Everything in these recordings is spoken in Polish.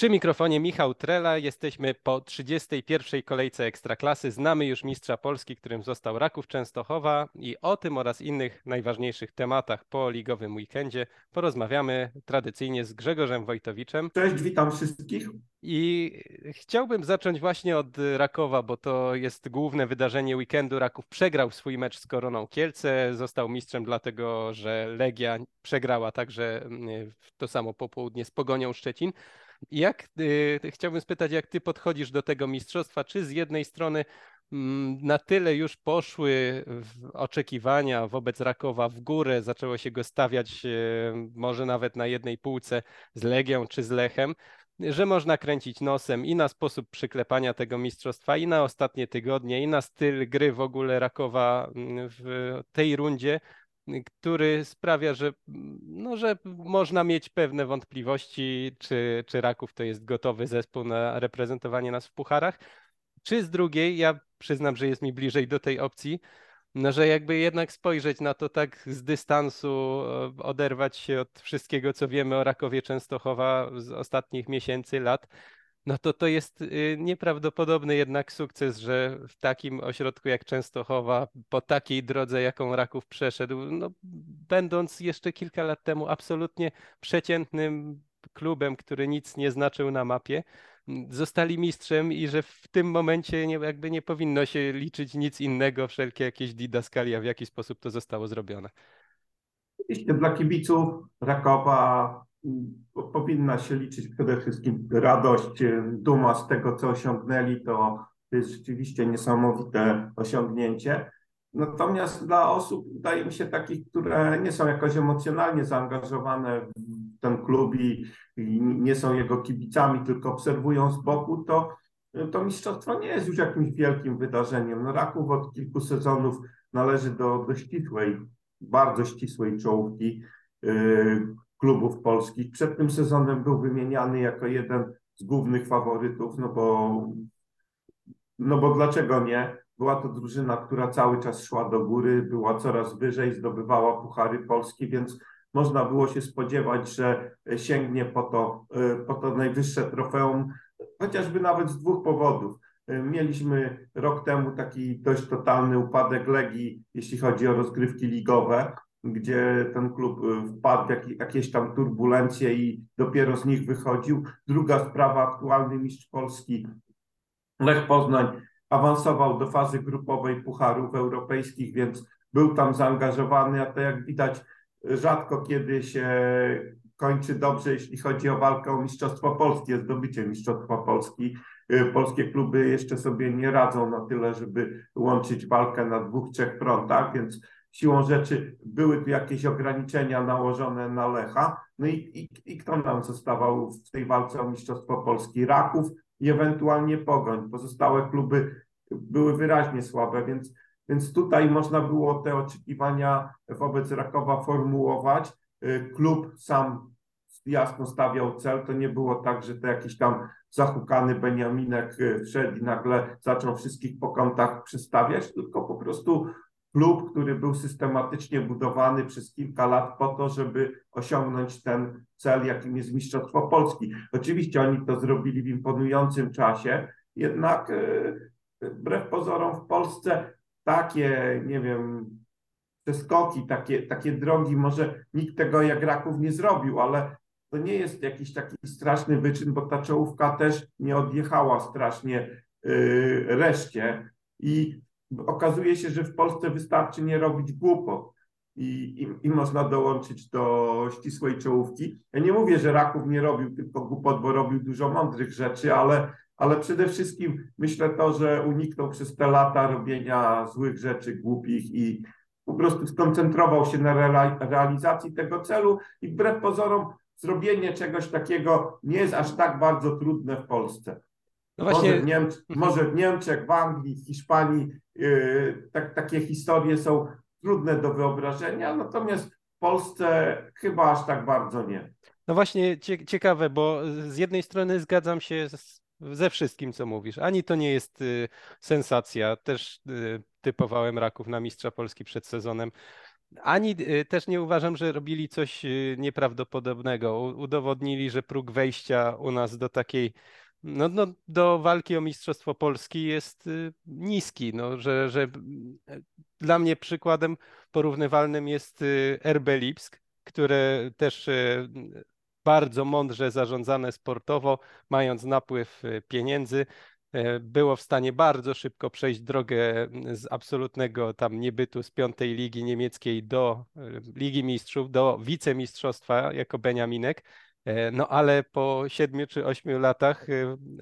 Przy mikrofonie Michał Trela. Jesteśmy po 31. kolejce Ekstraklasy. Znamy już mistrza Polski, którym został Raków Częstochowa i o tym oraz innych najważniejszych tematach po ligowym weekendzie porozmawiamy tradycyjnie z Grzegorzem Wojtowiczem. Cześć, witam wszystkich. I chciałbym zacząć właśnie od Rakowa, bo to jest główne wydarzenie weekendu. Raków przegrał swój mecz z Koroną Kielce, został mistrzem dlatego, że Legia przegrała także mm, to samo popołudnie z Pogonią Szczecin. Jak y, chciałbym spytać, jak ty podchodzisz do tego mistrzostwa? Czy z jednej strony mm, na tyle już poszły oczekiwania wobec Rakowa w górę, zaczęło się go stawiać y, może nawet na jednej półce z Legią czy z Lechem, że można kręcić nosem i na sposób przyklepania tego mistrzostwa, i na ostatnie tygodnie, i na styl gry w ogóle Rakowa mm, w tej rundzie, który sprawia, że, no, że można mieć pewne wątpliwości, czy, czy Raków to jest gotowy zespół na reprezentowanie nas w pucharach, czy z drugiej, ja przyznam, że jest mi bliżej do tej opcji, no, że jakby jednak spojrzeć na to tak z dystansu, oderwać się od wszystkiego, co wiemy o Rakowie Częstochowa z ostatnich miesięcy, lat, no to to jest y, nieprawdopodobny jednak sukces, że w takim ośrodku jak Częstochowa, po takiej drodze, jaką Raków przeszedł, no, będąc jeszcze kilka lat temu absolutnie przeciętnym klubem, który nic nie znaczył na mapie, zostali mistrzem i że w tym momencie nie, jakby nie powinno się liczyć nic innego, wszelkie jakieś didaskalia, w jaki sposób to zostało zrobione. Oczywiście dla kibiców Rakowa powinna się liczyć przede wszystkim radość, duma z tego, co osiągnęli. To jest rzeczywiście niesamowite osiągnięcie. Natomiast dla osób, wydaje mi się, takich, które nie są jakoś emocjonalnie zaangażowane w ten klub i, i nie są jego kibicami, tylko obserwują z boku, to, to mistrzostwo nie jest już jakimś wielkim wydarzeniem. No, Raków od kilku sezonów należy do, do ścisłej, bardzo ścisłej czołówki. Yy, klubów polskich. Przed tym sezonem był wymieniany jako jeden z głównych faworytów, no bo, no bo dlaczego nie? Była to drużyna, która cały czas szła do góry, była coraz wyżej, zdobywała puchary polskie, więc można było się spodziewać, że sięgnie po to, po to najwyższe trofeum, chociażby nawet z dwóch powodów. Mieliśmy rok temu taki dość totalny upadek Legii, jeśli chodzi o rozgrywki ligowe gdzie ten klub y, wpadł w jakieś tam turbulencje i dopiero z nich wychodził. Druga sprawa, aktualny mistrz Polski Lech Poznań awansował do fazy grupowej pucharów europejskich, więc był tam zaangażowany, a to jak widać rzadko kiedy się kończy dobrze, jeśli chodzi o walkę o Mistrzostwo Polskie, zdobycie Mistrzostwa Polski. Y, polskie kluby jeszcze sobie nie radzą na tyle, żeby łączyć walkę na dwóch, trzech frontach, więc siłą rzeczy były tu jakieś ograniczenia nałożone na Lecha. No i, i, i kto nam zostawał w tej walce o Mistrzostwo Polski? Raków i ewentualnie Pogoń. Pozostałe kluby były wyraźnie słabe, więc, więc tutaj można było te oczekiwania wobec Rakowa formułować. Y, klub sam jasno stawiał cel, to nie było tak, że to jakiś tam zahukany Beniaminek y, wszedł i nagle zaczął wszystkich po kątach przestawiać, tylko po prostu klub, który był systematycznie budowany przez kilka lat po to, żeby osiągnąć ten cel, jakim jest Mistrzostwo Polski. Oczywiście oni to zrobili w imponującym czasie, jednak e, wbrew pozorom w Polsce takie, nie wiem, przeskoki, takie, takie drogi, może nikt tego jak Raków nie zrobił, ale to nie jest jakiś taki straszny wyczyn, bo ta czołówka też nie odjechała strasznie yy, reszcie. I okazuje się, że w Polsce wystarczy nie robić głupot i, i, i można dołączyć do ścisłej czołówki. Ja nie mówię, że Raków nie robił tylko głupot, bo robił dużo mądrych rzeczy, ale, ale przede wszystkim myślę to, że uniknął przez te lata robienia złych rzeczy, głupich i po prostu skoncentrował się na realizacji tego celu i wbrew pozorom zrobienie czegoś takiego nie jest aż tak bardzo trudne w Polsce. No właśnie... może, w Niemczech, może w Niemczech, w Anglii, w Hiszpanii yy, tak, takie historie są trudne do wyobrażenia, natomiast w Polsce chyba aż tak bardzo nie. No właśnie ciekawe, bo z jednej strony zgadzam się z, ze wszystkim, co mówisz. Ani to nie jest y, sensacja. Też y, typowałem Raków na mistrza Polski przed sezonem. ani y, też nie uważam, że robili coś y, nieprawdopodobnego. Udowodnili, że próg wejścia u nas do takiej, no, no do walki o Mistrzostwo Polski jest y, niski. No, że, że dla mnie przykładem porównywalnym jest RB Lipsk, które też bardzo mądrze zarządzane sportowo, mając napływ pieniędzy, było w stanie bardzo szybko przejść drogę z absolutnego tam niebytu z piątej ligi niemieckiej do Ligi Mistrzów, do wicemistrzostwa jako Beniaminek. E, no ale po siedmiu czy ośmiu latach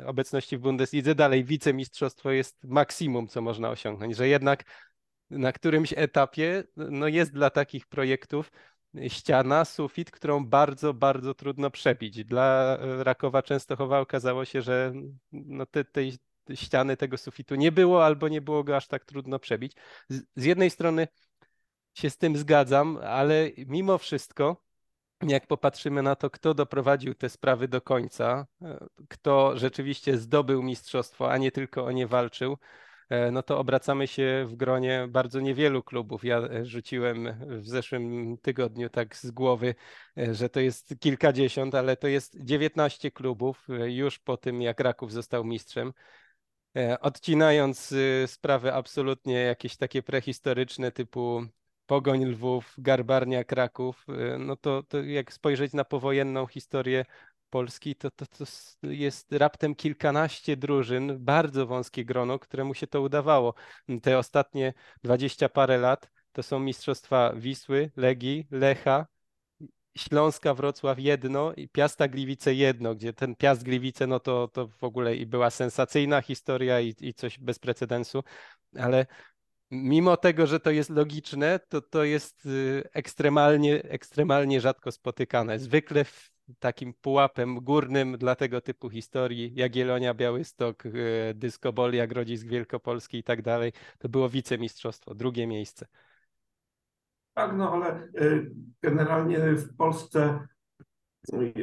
obecności w Bundeslidze dalej wicemistrzostwo jest maksimum, co można osiągnąć, że jednak na którymś etapie no jest dla takich projektów ściana, sufit, którą bardzo, bardzo trudno przebić. Dla Rakowa Częstochowa okazało się, że no te, tej ściany tego sufitu nie było, albo nie było go aż tak trudno przebić. Z, z jednej strony się z tym zgadzam, ale mimo wszystko, jak popatrzymy na to, kto doprowadził te sprawy do końca, kto rzeczywiście zdobył mistrzostwo, a nie tylko o nie walczył, E, no to obracamy się w gronie bardzo niewielu klubów. Ja e, rzuciłem w zeszłym tygodniu tak z głowy, e, że to jest kilkadziesiąt, ale to jest 19 klubów już po tym, jak Raków został mistrzem. Odcinając sprawy absolutnie jakieś takie prehistoryczne typu Pogoń Lwów, Garbarnia Kraków, no to, to jak spojrzeć na powojenną historię Polski, to, to, to jest raptem kilkanaście drużyn, bardzo wąskie grono, któremu się to udawało. Te ostatnie dwadzieścia parę lat to są mistrzostwa Wisły, Legii, Lecha, Śląska, Wrocław jedno i Piasta Gliwice jedno, gdzie ten Piast Gliwice, no to, to w ogóle i była sensacyjna historia i, i coś bez precedensu, ale mimo tego, że to jest logiczne, to to jest y, ekstremalnie, ekstremalnie rzadko spotykane. Zwykle takim pułapem górnym dla tego typu historii, Jagiellonia, Białystok, e, Dysko Bol, Grodzisk Wielkopolski i tak dalej, to było wicemistrzostwo, drugie miejsce. Tak, no ale e, generalnie w Polsce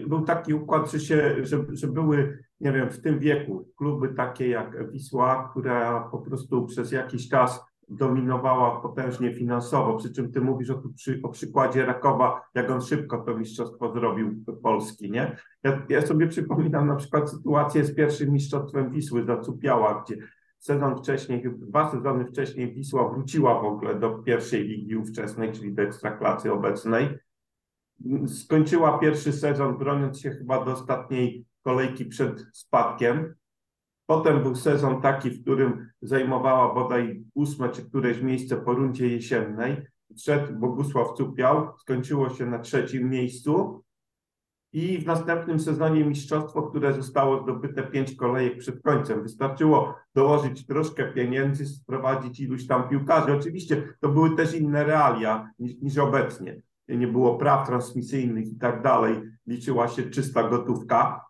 był taki układ, że, się, że, że były, nie wiem, w tym wieku kluby takie jak Wisła, która po prostu przez jakiś czas dominowała potężnie finansowo, przy czym ty mówisz o, przy, o przykładzie Rakowa, jak on szybko to mistrzostwo zrobił Polski, nie? Ja, ja sobie przypominam na przykład sytuację z pierwszym mistrzostwem Wisły Zacupiała, gdzie sezon wcześniej, dwa sezony wcześniej Wisła wróciła w ogóle do pierwszej ligi ówczesnej, czyli do ekstraklasy obecnej. Skończyła pierwszy sezon broniąc się chyba do ostatniej kolejki przed spadkiem, Potem był sezon taki, w którym zajmowała bodaj ósme czy któreś miejsce po rundzie jesiennej. Wszedł Bogusław Cupiał, skończyło się na trzecim miejscu i w następnym sezonie mistrzostwo, które zostało zdobyte pięć kolejek przed końcem. Wystarczyło dołożyć troszkę pieniędzy, sprowadzić iluś tam piłkarzy. Oczywiście to były też inne realia niż, niż obecnie. Nie było praw transmisyjnych i tak dalej. Liczyła się czysta gotówka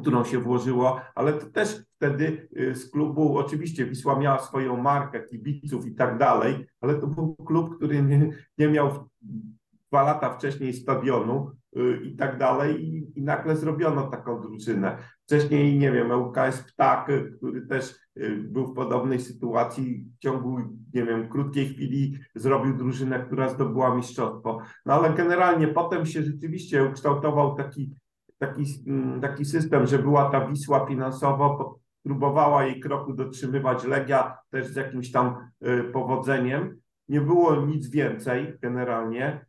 którą się włożyło, ale to też wtedy y, z klubu, oczywiście Wisła miała swoją markę, kibiców i tak dalej, ale to był klub, który nie, nie miał dwa lata wcześniej stadionu y, i tak dalej i, i nagle zrobiono taką drużynę. Wcześniej, nie wiem, ŁKS Ptak, który też y, był w podobnej sytuacji, w ciągu, nie wiem, krótkiej chwili zrobił drużynę, która zdobyła mistrzostwo. No ale generalnie potem się rzeczywiście ukształtował taki taki, mm, taki system, że była ta Wisła finansowo, próbowała jej kroku dotrzymywać Legia też z jakimś tam y, powodzeniem. Nie było nic więcej generalnie,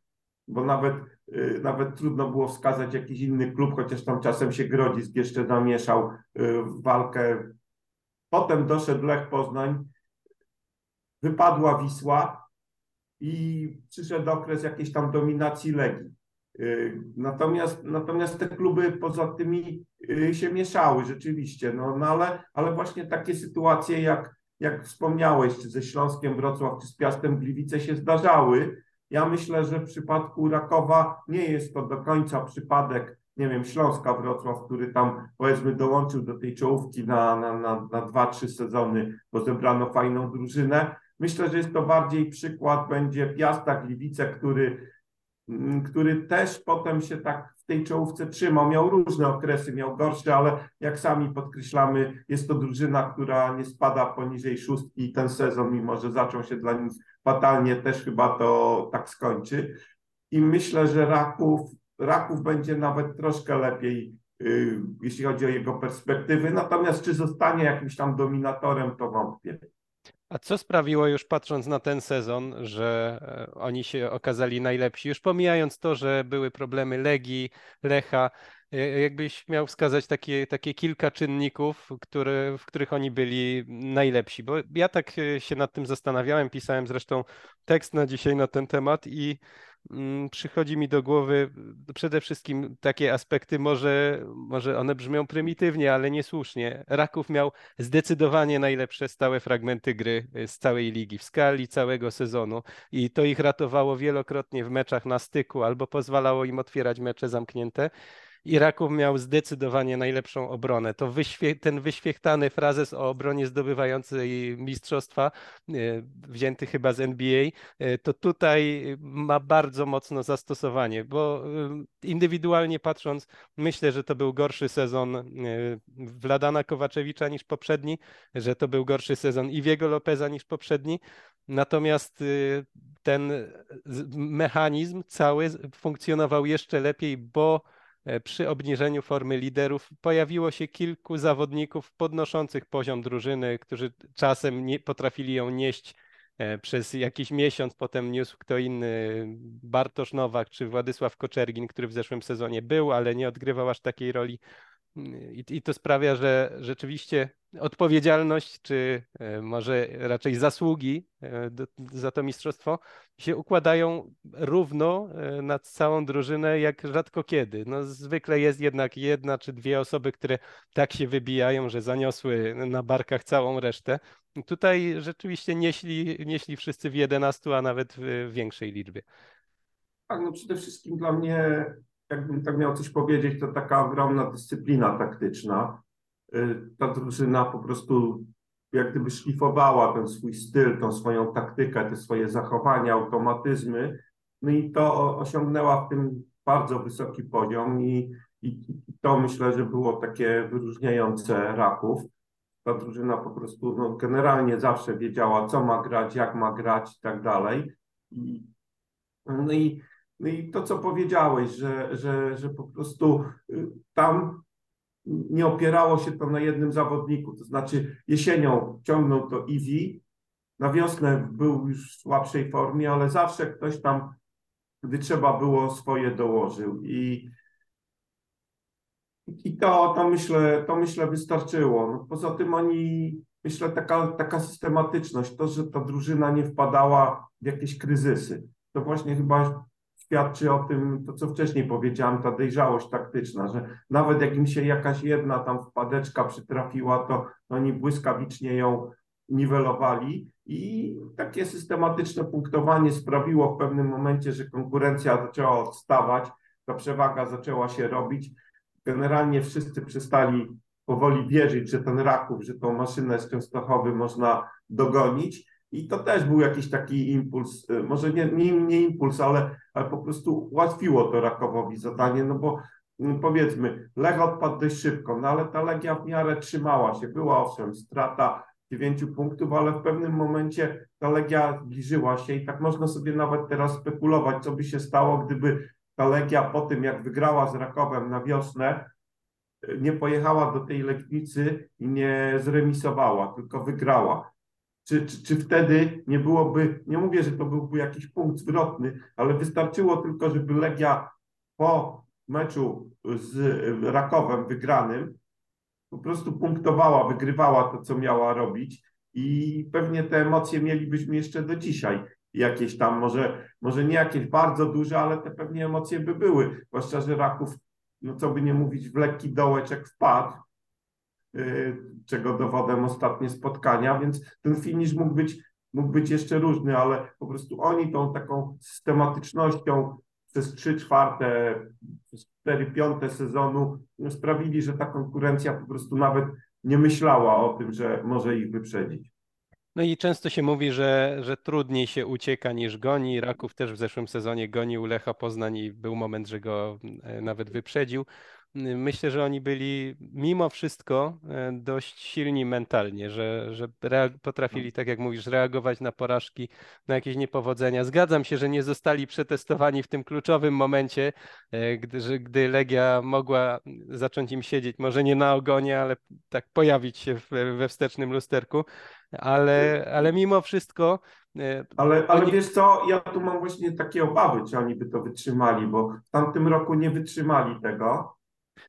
bo nawet, y, nawet trudno było wskazać jakiś inny klub, chociaż tam czasem się Grodzisk jeszcze zamieszał y, w walkę. Potem doszedł Lech Poznań, wypadła Wisła i przyszedł okres jakiejś tam dominacji Legii. Y, natomiast, natomiast te kluby poza tymi y, się mieszały rzeczywiście, no, no ale, ale właśnie takie sytuacje jak, jak wspomniałeś, czy ze Śląskiem Wrocław, czy z Piastem Gliwice się zdarzały. Ja myślę, że w przypadku Rakowa nie jest to do końca przypadek, nie wiem, Śląska Wrocław, który tam powiedzmy dołączył do tej czołówki na, na, na, na dwa, trzy sezony, bo zebrano fajną drużynę. Myślę, że jest to bardziej przykład będzie Piasta Gliwice, który który też potem się tak w tej czołówce trzymał. Miał różne okresy, miał gorsze, ale jak sami podkreślamy, jest to drużyna, która nie spada poniżej szóstki i ten sezon, mimo że zaczął się dla nich fatalnie też chyba to tak skończy. I myślę, że Raków, Raków będzie nawet troszkę lepiej, yy, jeśli chodzi o jego perspektywy. Natomiast czy zostanie jakimś tam dominatorem, to wątpię. A co sprawiło już patrząc na ten sezon, że e, oni się okazali najlepsi? Już pomijając to, że były problemy Legii, Lecha, e, jakbyś miał wskazać takie, takie kilka czynników, które, w których oni byli najlepsi? Bo ja tak e, się nad tym zastanawiałem, pisałem zresztą tekst na dzisiaj na ten temat i przychodzi mi do głowy przede wszystkim takie aspekty, może, może one brzmią prymitywnie, ale niesłusznie. Raków miał zdecydowanie najlepsze stałe fragmenty gry y, z całej ligi, w skali całego sezonu i to ich ratowało wielokrotnie w meczach na styku albo pozwalało im otwierać mecze zamknięte. Iraków miał zdecydowanie najlepszą obronę. To wyświe ten wyświechtany frazes o obronie zdobywającej mistrzostwa, e, wzięty chyba z NBA, e, to tutaj ma bardzo mocno zastosowanie, bo e, indywidualnie patrząc, myślę, że to był gorszy sezon Wladana Kowaczewicza niż poprzedni, że to był gorszy sezon Iwiego Lopeza niż poprzedni. Natomiast ten mechanizm cały funkcjonował jeszcze lepiej, bo przy obniżeniu formy liderów pojawiło się kilku zawodników podnoszących poziom drużyny, którzy czasem nie potrafili ją nieść e, przez jakiś miesiąc, potem niósł kto inny, Bartosz Nowak czy Władysław Koczergin, który w zeszłym sezonie był, ale nie odgrywał aż takiej roli. I, I, to sprawia, że rzeczywiście odpowiedzialność, czy e, może raczej zasługi e, za to mistrzostwo się układają równo e, na całą drużynę jak rzadko kiedy. No, zwykle jest jednak jedna czy dwie osoby, które tak się wybijają, że zaniosły na barkach całą resztę. Tutaj rzeczywiście nieśli, nieśli wszyscy w 11, a nawet w większej liczbie. Tak, no przede wszystkim dla mnie jakbym tak miał coś powiedzieć, to taka ogromna dyscyplina taktyczna. Y, ta drużyna po prostu jak gdyby szlifowała ten swój styl, tą swoją taktykę, te swoje zachowania, automatyzmy, no i to osiągnęła w tym bardzo wysoki poziom i, i, to myślę, że było takie wyróżniające Raków. Ta drużyna po prostu no, generalnie zawsze wiedziała, co ma grać, jak ma grać i tak dalej. I, no i no i to, co powiedziałeś, że, że, że po prostu y, tam nie opierało się to na jednym zawodniku. To znaczy jesienią ciągnął to Iwi, na wiosnę był już w słabszej formie, ale zawsze ktoś tam, gdy trzeba było, swoje dołożył. I, i to, to, myślę, to myślę wystarczyło. No, poza tym oni, myślę, taka, taka systematyczność, to, że ta drużyna nie wpadała w jakieś kryzysy. To właśnie chyba świadczy o tym, to co wcześniej powiedziałem, ta dojrzałość taktyczna, że nawet jak im się jakaś jedna tam wpadeczka przytrafiła, to oni błyskawicznie ją niwelowali i takie systematyczne punktowanie sprawiło w pewnym momencie, że konkurencja zaczęła odstawać, ta przewaga zaczęła się robić. Generalnie wszyscy przestali powoli wierzyć, że ten Raków, że tą maszynę z Częstochowy można dogonić i to też był jakiś taki impuls, y, może nie, nie, nie impuls, ale, ale po prostu ułatwiło to Rakowowi zadanie, no bo mm, powiedzmy, Lech odpadł dość szybko, no ale ta Legia w miarę trzymała się. Była owszem strata dziewięciu punktów, ale w pewnym momencie ta Legia zbliżyła się i tak można sobie nawet teraz spekulować, co by się stało, gdyby ta Legia po tym, jak wygrała z Rakowem na wiosnę, y, nie pojechała do tej Legnicy i nie zremisowała, tylko wygrała czy, czy, czy wtedy nie byłoby, nie mówię, że to byłby jakiś punkt zwrotny, ale wystarczyło tylko, żeby Legia po meczu z Rakowem wygranym po prostu punktowała, wygrywała to, co miała robić i pewnie te emocje mielibyśmy jeszcze do dzisiaj. Jakieś tam, może, może nie jakieś bardzo duże, ale te pewnie emocje by były. Zwłaszcza, że Raków, no co by nie mówić, w lekki dołeczek wpadł, czego dowodem ostatnie spotkania, więc ten finisz mógł być, mógł być jeszcze różny, ale po prostu oni tą taką systematycznością przez trzy czwarte, przez cztery piąte sezonu sprawili, że ta konkurencja po prostu nawet nie myślała o tym, że może ich wyprzedzić. No i często się mówi, że, że trudniej się ucieka niż goni. Raków też w zeszłym sezonie gonił Lecha Poznań i był moment, że go e, nawet wyprzedził. Myślę, że oni byli mimo wszystko e, dość silni mentalnie, że, że potrafili, tak jak mówisz, reagować na porażki, na jakieś niepowodzenia. Zgadzam się, że nie zostali przetestowani w tym kluczowym momencie, e, gdy, że, gdy Legia mogła zacząć im siedzieć, może nie na ogonie, ale tak pojawić się we wstecznym lusterku, ale, ale mimo wszystko e, ale, ale wiesz co, ja tu mam właśnie takie obawy, czy oni by to wytrzymali, bo w tamtym roku nie wytrzymali tego.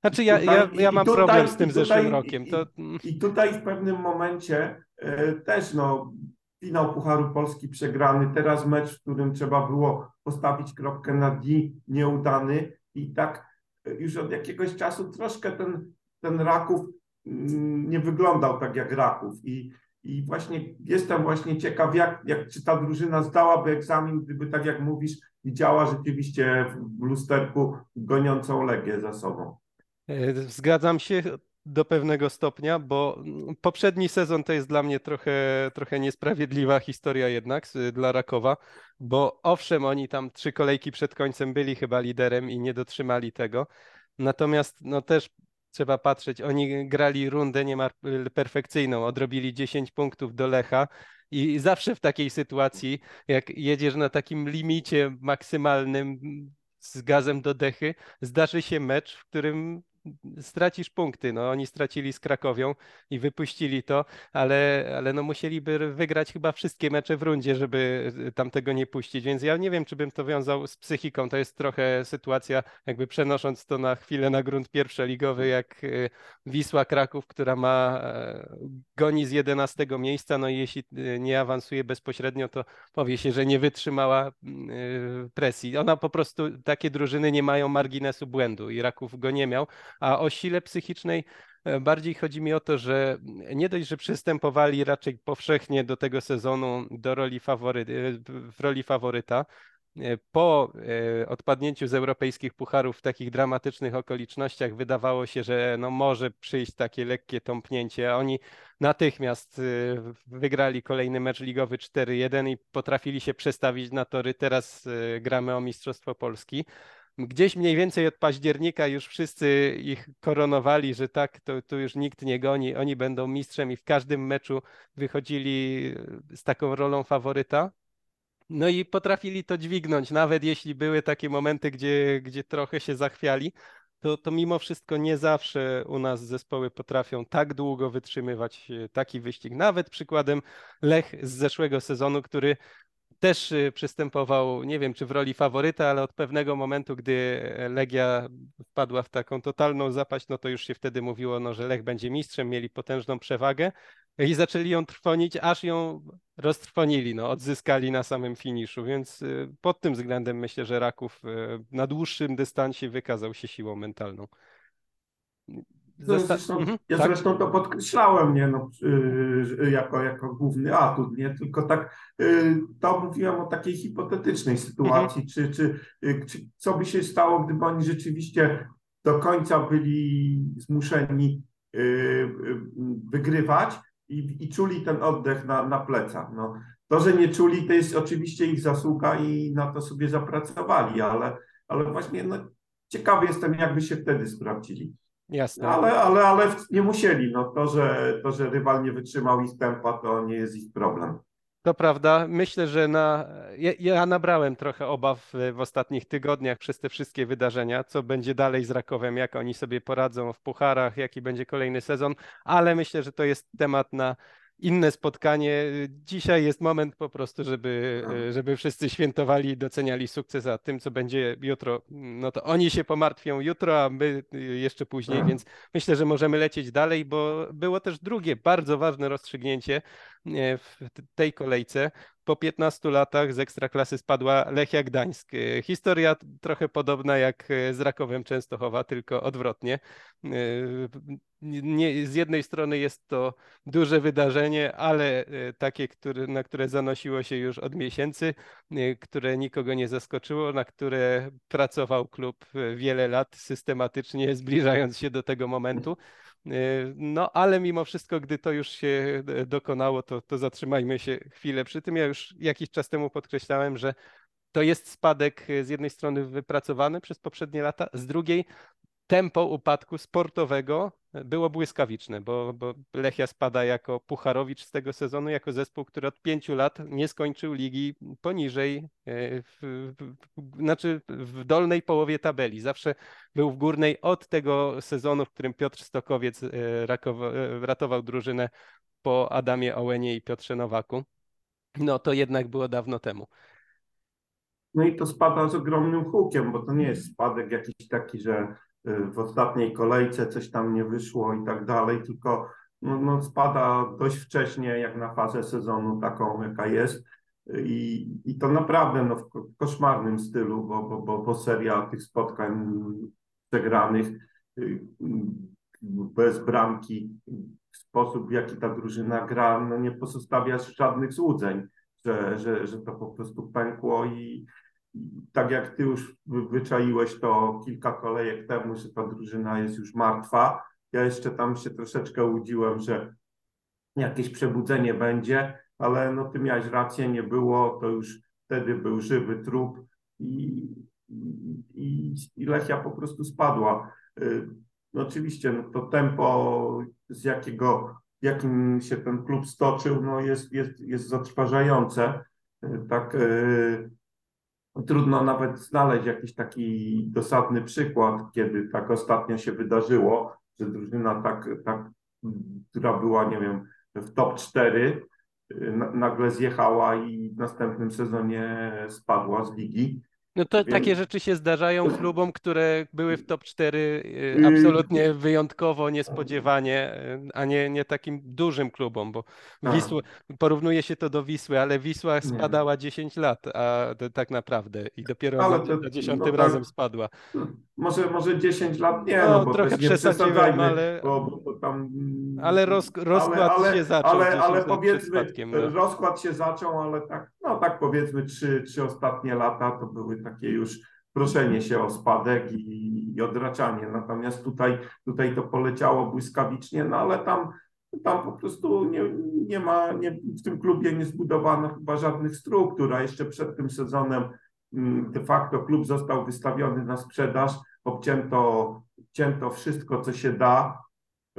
Znaczy ja, tutaj, ja, ja mam tutaj, problem z tym tutaj, zeszłym rokiem. To... I, I, tutaj w pewnym momencie e, też no, finał Pucharu Polski przegrany, teraz mecz, w którym trzeba było postawić kropkę na D nieudany i tak e, już od jakiegoś czasu troszkę ten, ten Raków mm, nie wyglądał tak jak Raków i, i właśnie jestem właśnie ciekaw, jak, jak czy ta drużyna zdałaby egzamin, gdyby tak jak mówisz, widziała rzeczywiście w lusterku goniącą Legię za sobą. E, zgadzam się do pewnego stopnia, bo poprzedni sezon to jest dla mnie trochę, trochę niesprawiedliwa historia jednak dla Rakowa, bo owszem, oni tam trzy kolejki przed końcem byli chyba liderem i nie dotrzymali tego. Natomiast no też trzeba patrzeć, oni grali rundę niemal perfekcyjną, odrobili 10 punktów do Lecha i zawsze w takiej sytuacji, jak jedziesz na takim limicie maksymalnym z gazem do dechy, zdarzy się mecz, w którym stracisz punkty. No, oni stracili z Krakowią i wypuścili to, ale, ale no musieliby wygrać chyba wszystkie mecze w rundzie, żeby tam tego nie puścić. Więc ja nie wiem, czy bym to wiązał z psychiką. To jest trochę sytuacja, jakby przenosząc to na chwilę na grunt pierwszoligowy, jak y, Wisła Kraków, która ma e, goni z 11 miejsca, no i jeśli y, nie awansuje bezpośrednio, to powie się, że nie wytrzymała y, presji. Ona po prostu, takie drużyny nie mają marginesu błędu i Raków go nie miał, a o sile psychicznej e, bardziej chodzi mi o to, że nie dość, że przystępowali raczej powszechnie do tego sezonu do roli fawory, w roli faworyta, e, po e, odpadnięciu z europejskich pucharów w takich dramatycznych okolicznościach wydawało się, że no może przyjść takie lekkie tąpnięcie, a oni natychmiast wygrali kolejny mecz ligowy 4-1 i potrafili się przestawić na tory. Teraz gramy o Mistrzostwo Polski gdzieś mniej więcej od października już wszyscy ich koronowali, że tak, to, to już nikt nie goni, oni będą mistrzem i w każdym meczu wychodzili z taką rolą faworyta. No i potrafili to dźwignąć, nawet jeśli były takie momenty, gdzie, gdzie trochę się zachwiali, to, to mimo wszystko nie zawsze u nas zespoły potrafią tak długo wytrzymywać e, taki wyścig. Nawet przykładem Lech z zeszłego sezonu, który też y, przystępował, nie wiem czy w roli faworyta, ale od pewnego momentu, gdy Legia wpadła w taką totalną zapaść, no to już się wtedy mówiło, no, że Lech będzie mistrzem, mieli potężną przewagę i zaczęli ją trwonić, aż ją roztrwonili, no, odzyskali na samym finiszu, więc y, pod tym względem myślę, że Raków y, na dłuższym dystansie wykazał się siłą mentalną. No, zresztą, mhm, ja tak? zresztą to podkreślałem, nie, no, yy, jako, jako główny atut, nie, tylko tak yy, to mówiłem o takiej hipotetycznej sytuacji, mhm. czy, czy, yy, czy co by się stało, gdyby oni rzeczywiście do końca byli zmuszeni y, y, wygrywać i, i czuli ten oddech na, na plecach. No, to, że nie czuli, to jest oczywiście ich zasługa i na to sobie zapracowali, ale, ale właśnie no, ciekawy jestem, jakby się wtedy sprawdzili. Jasne. Ale, ale, ale nie musieli. No, to, że, to, że rywal nie wytrzymał ich tempa, to nie jest ich problem. To prawda. Myślę, że na, ja, ja, nabrałem trochę obaw w ostatnich tygodniach przez te wszystkie wydarzenia, co będzie dalej z Rakowem, jak oni sobie poradzą w pucharach, jaki będzie kolejny sezon, ale myślę, że to jest temat na inne spotkanie. Dzisiaj jest moment po prostu, żeby, żeby wszyscy świętowali i doceniali sukces, a tym, co będzie jutro, no to oni się pomartwią jutro, a my jeszcze później, więc myślę, że możemy lecieć dalej, bo było też drugie bardzo ważne rozstrzygnięcie e, w tej kolejce. Po 15 latach z Ekstraklasy spadła Lechia Gdańsk. E, historia trochę podobna jak z Rakowem Częstochowa, tylko odwrotnie. E, nie, z jednej strony jest to duże wydarzenie, ale takie, na które zanosiło się już od miesięcy, które nikogo nie zaskoczyło, na które pracował klub wiele lat systematycznie, zbliżając się do tego momentu. No, ale mimo wszystko, gdy to już się dokonało, to, to zatrzymajmy się chwilę przy tym. Ja już jakiś czas temu podkreślałem, że to jest spadek z jednej strony wypracowany przez poprzednie lata, z drugiej tempo upadku sportowego było błyskawiczne, bo, bo Lechia spada jako Pucharowicz z tego sezonu, jako zespół, który od pięciu lat nie skończył ligi poniżej, e, w, w, znaczy w dolnej połowie tabeli. Zawsze był w górnej od tego sezonu, w którym Piotr Stokowiec e, e, ratował drużynę po Adamie Ołenie i Piotrze Nowaku. No to jednak było dawno temu. No i to spada z ogromnym hukiem, bo to nie jest spadek jakiś taki, że w ostatniej kolejce coś tam nie wyszło i tak dalej, tylko no, no spada dość wcześnie, jak na fazę sezonu taką, jaka jest. I, i to naprawdę no, w koszmarnym stylu, bo, bo, bo, bo seria tych spotkań przegranych y, bez bramki, sposób w jaki ta drużyna gra, no nie pozostawia żadnych złudzeń, że, że, że to po prostu pękło i, tak jak ty już wyczaiłeś to kilka kolejek temu, że ta drużyna jest już martwa, ja jeszcze tam się troszeczkę łudziłem, że jakieś przebudzenie będzie, ale no ty miałeś rację, nie było, to już wtedy był żywy trup i, i, i Lechia po prostu spadła. Y, no oczywiście no to tempo, z jakiego, jakim się ten klub stoczył, no jest, jest, jest zatrważające. Y, tak y, trudno nawet znaleźć jakiś taki dosadny przykład, kiedy tak ostatnio się wydarzyło, że drużyna tak, tak która była, nie wiem, w top 4, nagle zjechała i w następnym sezonie spadła z ligi. No to Więc... takie rzeczy się zdarzają klubom, które były w top 4 y, y, absolutnie wyjątkowo, niespodziewanie, y, a nie, nie takim dużym klubom, bo. Wisła, porównuje się to do Wisły, ale Wisła spadała nie. 10 lat, a tak naprawdę i dopiero ale to, za 10 no, razem tak, spadła. Może, może 10 lat nie, no, no bo trochę przesadziłem, ale, bo, bo tam, ale roz, rozkład ale, ale, się zaczął. Ale, ale powiedzmy, no. rozkład się zaczął, ale tak, no tak powiedzmy trzy, trzy ostatnie lata to były takie już proszenie się o spadek i, i odraczanie. Natomiast tutaj, tutaj to poleciało błyskawicznie, no ale tam, tam po prostu nie, nie ma, nie, w tym klubie nie zbudowano chyba żadnych struktur, a jeszcze przed tym sezonem mm, de facto klub został wystawiony na sprzedaż, obcięto, obcięto wszystko, co się da,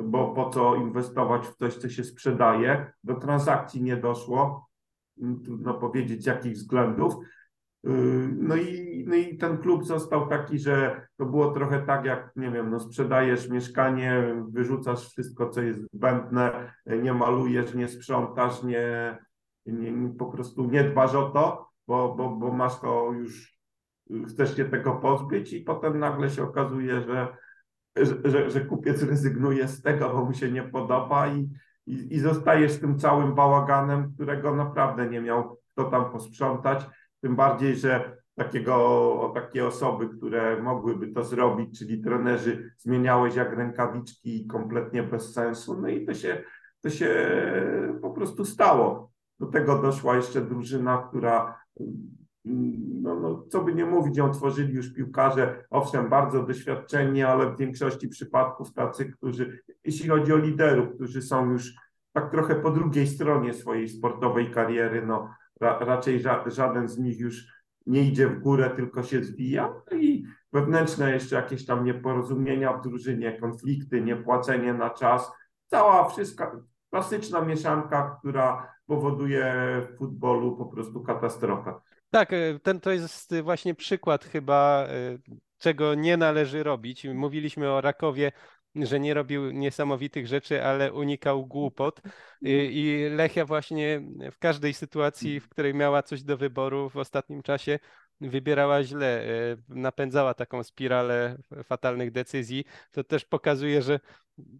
bo po co inwestować w coś, co się sprzedaje. Do transakcji nie doszło, mm, trudno powiedzieć z jakich względów. Yy, no i, no i ten klub został taki, że to było trochę tak, jak nie wiem, no sprzedajesz mieszkanie, wyrzucasz wszystko, co jest zbędne, nie malujesz, nie sprzątasz, nie, nie po prostu nie dbasz o to, bo, bo, bo masz to już, chcesz się tego pozbyć i potem nagle się okazuje, że, że, że kupiec rezygnuje z tego, bo mu się nie podoba i, i, i zostajesz tym całym bałaganem, którego naprawdę nie miał kto tam posprzątać tym bardziej, że takiego, takie osoby, które mogłyby to zrobić, czyli trenerzy, zmieniałeś jak rękawiczki kompletnie bez sensu, no i to się, to się po prostu stało. Do tego doszła jeszcze drużyna, która, no, no, co by nie mówić, ją tworzyli już piłkarze, owszem, bardzo doświadczeni, ale w większości przypadków tacy, którzy, jeśli chodzi o liderów, którzy są już tak trochę po drugiej stronie swojej sportowej kariery, no ra, raczej ża, żaden z nich już nie idzie w górę, tylko się zwija. No i wewnętrzne jeszcze jakieś tam nieporozumienia w drużynie, konflikty, niepłacenie na czas, cała wszystka klasyczna mieszanka, która powoduje w futbolu po prostu katastrofę. Tak, e, ten to jest właśnie przykład chyba, e, czego nie należy robić. Mówiliśmy o Rakowie że nie robił niesamowitych rzeczy, ale unikał głupot. I Lechia właśnie w każdej sytuacji, w której miała coś do wyboru w ostatnim czasie, wybierała źle, e, napędzała taką spiralę fatalnych decyzji. To też pokazuje, że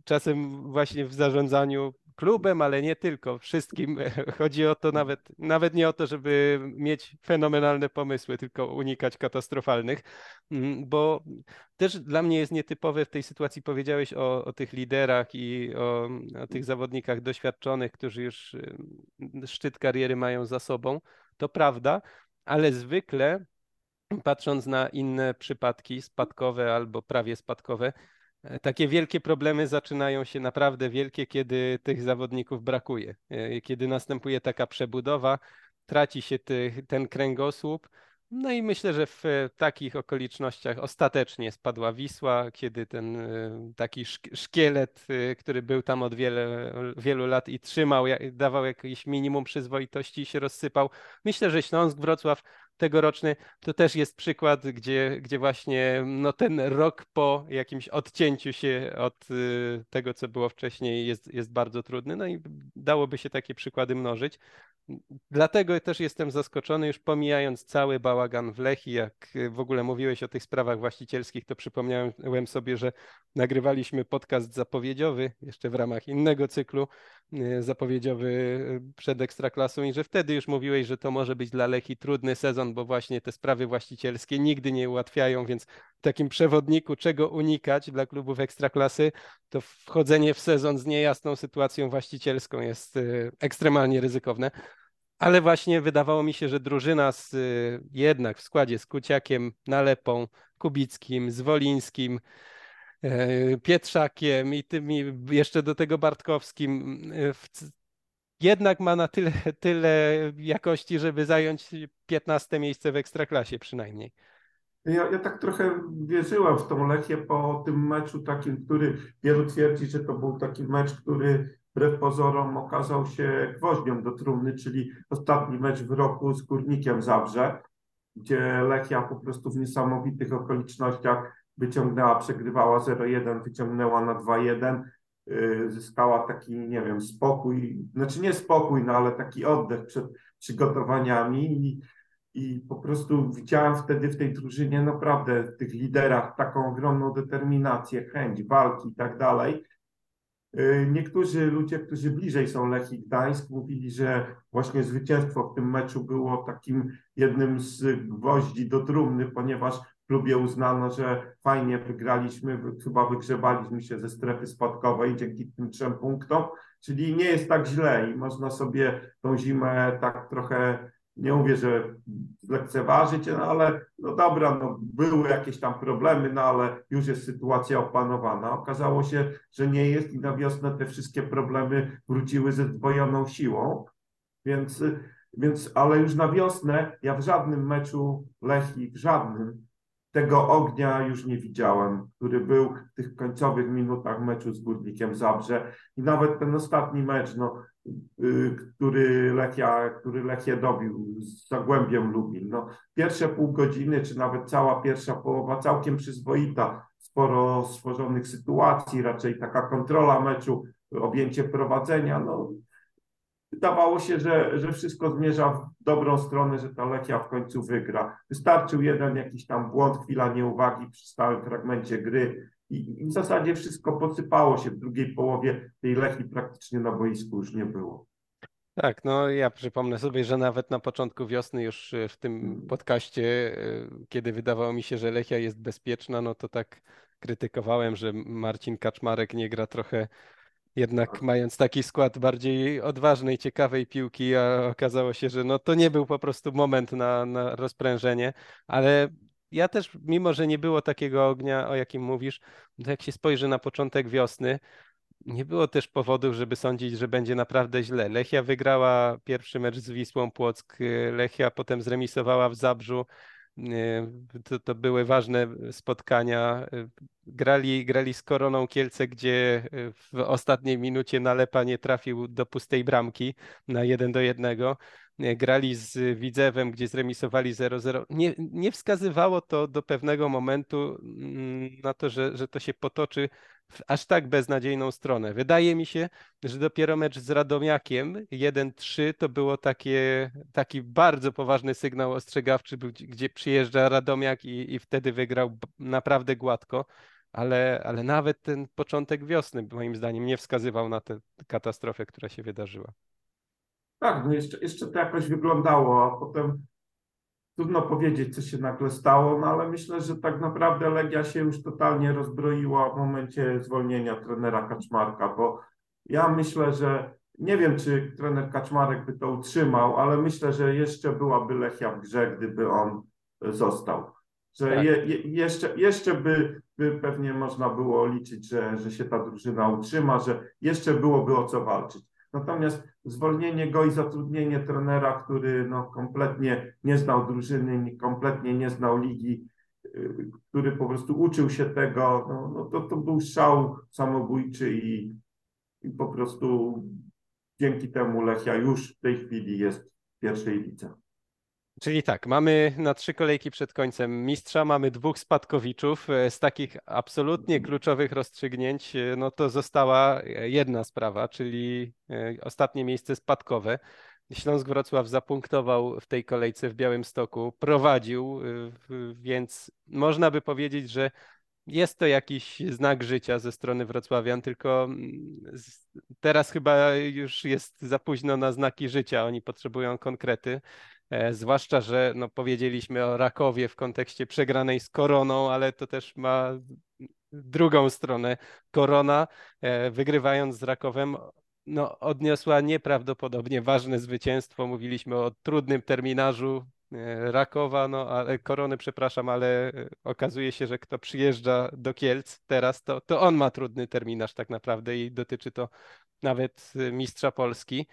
czasem właśnie w zarządzaniu klubem, ale nie tylko, wszystkim. Chodzi o to nawet, nawet nie o to, żeby mieć fenomenalne pomysły, tylko unikać katastrofalnych, mm, bo też dla mnie jest nietypowe w tej sytuacji, powiedziałeś o, o tych liderach i o, o tych zawodnikach doświadczonych, którzy już y, szczyt kariery mają za sobą. To prawda, ale zwykle patrząc na inne przypadki spadkowe albo prawie spadkowe, E, takie wielkie problemy zaczynają się naprawdę wielkie, kiedy tych zawodników brakuje. E, kiedy następuje taka przebudowa, traci się ty, ten kręgosłup, No i myślę, że w takich okolicznościach ostatecznie spadła Wisła, kiedy ten y, taki szkielet, y, który był tam od wiele, wielu lat i trzymał, dawał jakieś minimum przyzwoitości się rozsypał. Myślę, że Śląsk Wrocław tegoroczny to też jest przykład, gdzie, gdzie właśnie no, ten rok po jakimś odcięciu się od y, tego, co było wcześniej, jest, jest bardzo trudny. No i dałoby się takie przykłady mnożyć. Dlatego też jestem zaskoczony, już pomijając cały bałagan w Lechi, jak w ogóle mówiłeś o tych sprawach właścicielskich, to przypomniałem sobie, że nagrywaliśmy podcast zapowiedziowy jeszcze w ramach innego cyklu zapowiedziowy y, przed Ekstraklasą i że wtedy już mówiłeś, że to może być dla Lechi trudny sezon, bo właśnie te sprawy właścicielskie nigdy nie ułatwiają, więc w takim przewodniku czego unikać dla klubów Ekstraklasy, to wchodzenie w sezon z niejasną sytuacją właścicielską jest y, ekstremalnie ryzykowne. Ale właśnie wydawało mi się, że drużyna z jednak w składzie z Kuciakiem, Nalepą, Kubickim, Zwolińskim, Pietrzakiem i tymi jeszcze do tego Bartkowskim e, jednak ma na tyle, tyle jakości, żeby zająć 15 miejsce w ekstraklasie przynajmniej. Ja, ja tak trochę wierzyłem w tą Lechię po tym meczu takim, który wielu twierdzi, że to był taki mecz, który wbrew pozorom okazał się gwoździą do trumny, czyli ostatni mecz w roku z Górnikiem Zabrze, gdzie Lechia po prostu w niesamowitych okolicznościach wyciągnęła, przegrywała 0-1, wyciągnęła na 2-1, y, zyskała taki, nie wiem, spokój, znaczy nie spokój, no ale taki oddech przed przygotowaniami i, i po prostu widziałem wtedy w tej drużynie naprawdę w tych liderach taką ogromną determinację, chęć walki i tak dalej. Y, niektórzy ludzie, którzy bliżej są Lechii Gdańsk, mówili, że właśnie zwycięstwo w tym meczu było takim jednym z gwoździ do trumny, ponieważ klubie uznano, że fajnie wygraliśmy, chyba wygrzebaliśmy się ze strefy spadkowej dzięki tym trzem punktom, czyli nie jest tak źle i można sobie tą zimę tak trochę, nie mówię, że lekceważyć, no ale no dobra, no były jakieś tam problemy, no ale już jest sytuacja opanowana. Okazało się, że nie jest i na wiosnę te wszystkie problemy wróciły ze zdwojoną siłą, więc, więc ale już na wiosnę ja w żadnym meczu Lechi, w żadnym tego ognia już nie widziałem, który był w tych końcowych minutach meczu z Górnikiem Zabrze. I nawet ten ostatni mecz, no, y, który Lechia, który Lechia dobił z Zagłębiem Lubin. No, pierwsze pół godziny, czy nawet cała pierwsza połowa całkiem przyzwoita, sporo stworzonych sytuacji, raczej taka kontrola meczu, objęcie prowadzenia, no wydawało się, że, że wszystko zmierza w dobrą stronę, że ta Lechia w końcu wygra. Wystarczył jeden jakiś tam błąd, chwila nieuwagi przy stałym fragmencie gry i, i w zasadzie wszystko posypało się w drugiej połowie. Tej Lechii praktycznie na boisku już nie było. Tak, no ja przypomnę sobie, że nawet na początku wiosny już e, w tym mhm. podcaście, e, kiedy wydawało mi się, że Lechia jest bezpieczna, no to tak krytykowałem, że Marcin Kaczmarek nie gra trochę jednak mając taki skład bardziej odważnej, ciekawej piłki, a okazało się, że no to nie był po prostu moment na, na rozprężenie, ale ja też, mimo że nie było takiego ognia, o jakim mówisz, to jak się spojrzy na początek wiosny, nie było też powodów, żeby sądzić, że będzie naprawdę źle. Lechia wygrała pierwszy mecz z Wisłą Płock, Lechia potem zremisowała w Zabrzu, to, to były ważne spotkania. Grali, grali z Koroną Kielce, gdzie w ostatniej minucie Nalepa nie trafił do pustej bramki na jeden do jednego. Grali z Widzewem, gdzie zremisowali 0-0. Nie, nie wskazywało to do pewnego momentu mm, na to, że, że to się potoczy w aż tak beznadziejną stronę. Wydaje mi się, że dopiero mecz z Radomiakiem 1-3 to było takie, taki bardzo poważny sygnał ostrzegawczy, gdzie przyjeżdża Radomiak i, i wtedy wygrał naprawdę gładko. Ale, ale nawet ten początek wiosny, moim zdaniem, nie wskazywał na tę katastrofę, która się wydarzyła. Tak, no jeszcze, jeszcze to jakoś wyglądało, a potem Trudno powiedzieć, co się nagle stało, no ale myślę, że tak naprawdę Legia się już totalnie rozbroiła w momencie zwolnienia trenera Kaczmarka, bo ja myślę, że nie wiem, czy trener Kaczmarek by to utrzymał, ale myślę, że jeszcze byłaby Lechia w grze, gdyby on został. Że tak. je, je, jeszcze, jeszcze by, by pewnie można było liczyć, że, że się ta drużyna utrzyma, że jeszcze byłoby o co walczyć. Natomiast zwolnienie go i zatrudnienie trenera, który no, kompletnie nie znał drużyny, kompletnie nie znał ligi, y, który po prostu uczył się tego, no, no to, to był szał samobójczy i, i po prostu dzięki temu Lechia już w tej chwili jest w pierwszej lidze. Czyli tak, mamy na trzy kolejki przed końcem mistrza, mamy dwóch spadkowiczów. E, z takich absolutnie kluczowych rozstrzygnięć, e, no to została e, jedna sprawa, czyli ostatnie miejsce spadkowe. Śląsk Wrocław zapunktował w tej kolejce w Białymstoku, prowadził, więc można by powiedzieć, że jest to jakiś znak życia ze strony Wrocławian, tylko mm, teraz chyba już jest za późno na znaki życia. Oni potrzebują konkrety. E, zwłaszcza, że no, powiedzieliśmy o Rakowie w kontekście przegranej z Koroną, ale to też ma drugą stronę. Korona, e, wygrywając z Rakowem, no, odniosła nieprawdopodobnie ważne zwycięstwo. Mówiliśmy o trudnym terminarzu e, Rakowa, no ale Korony, przepraszam, ale okazuje się, że kto przyjeżdża do Kielc teraz, to, to on ma trudny terminarz tak naprawdę i dotyczy to nawet mistrza Polski.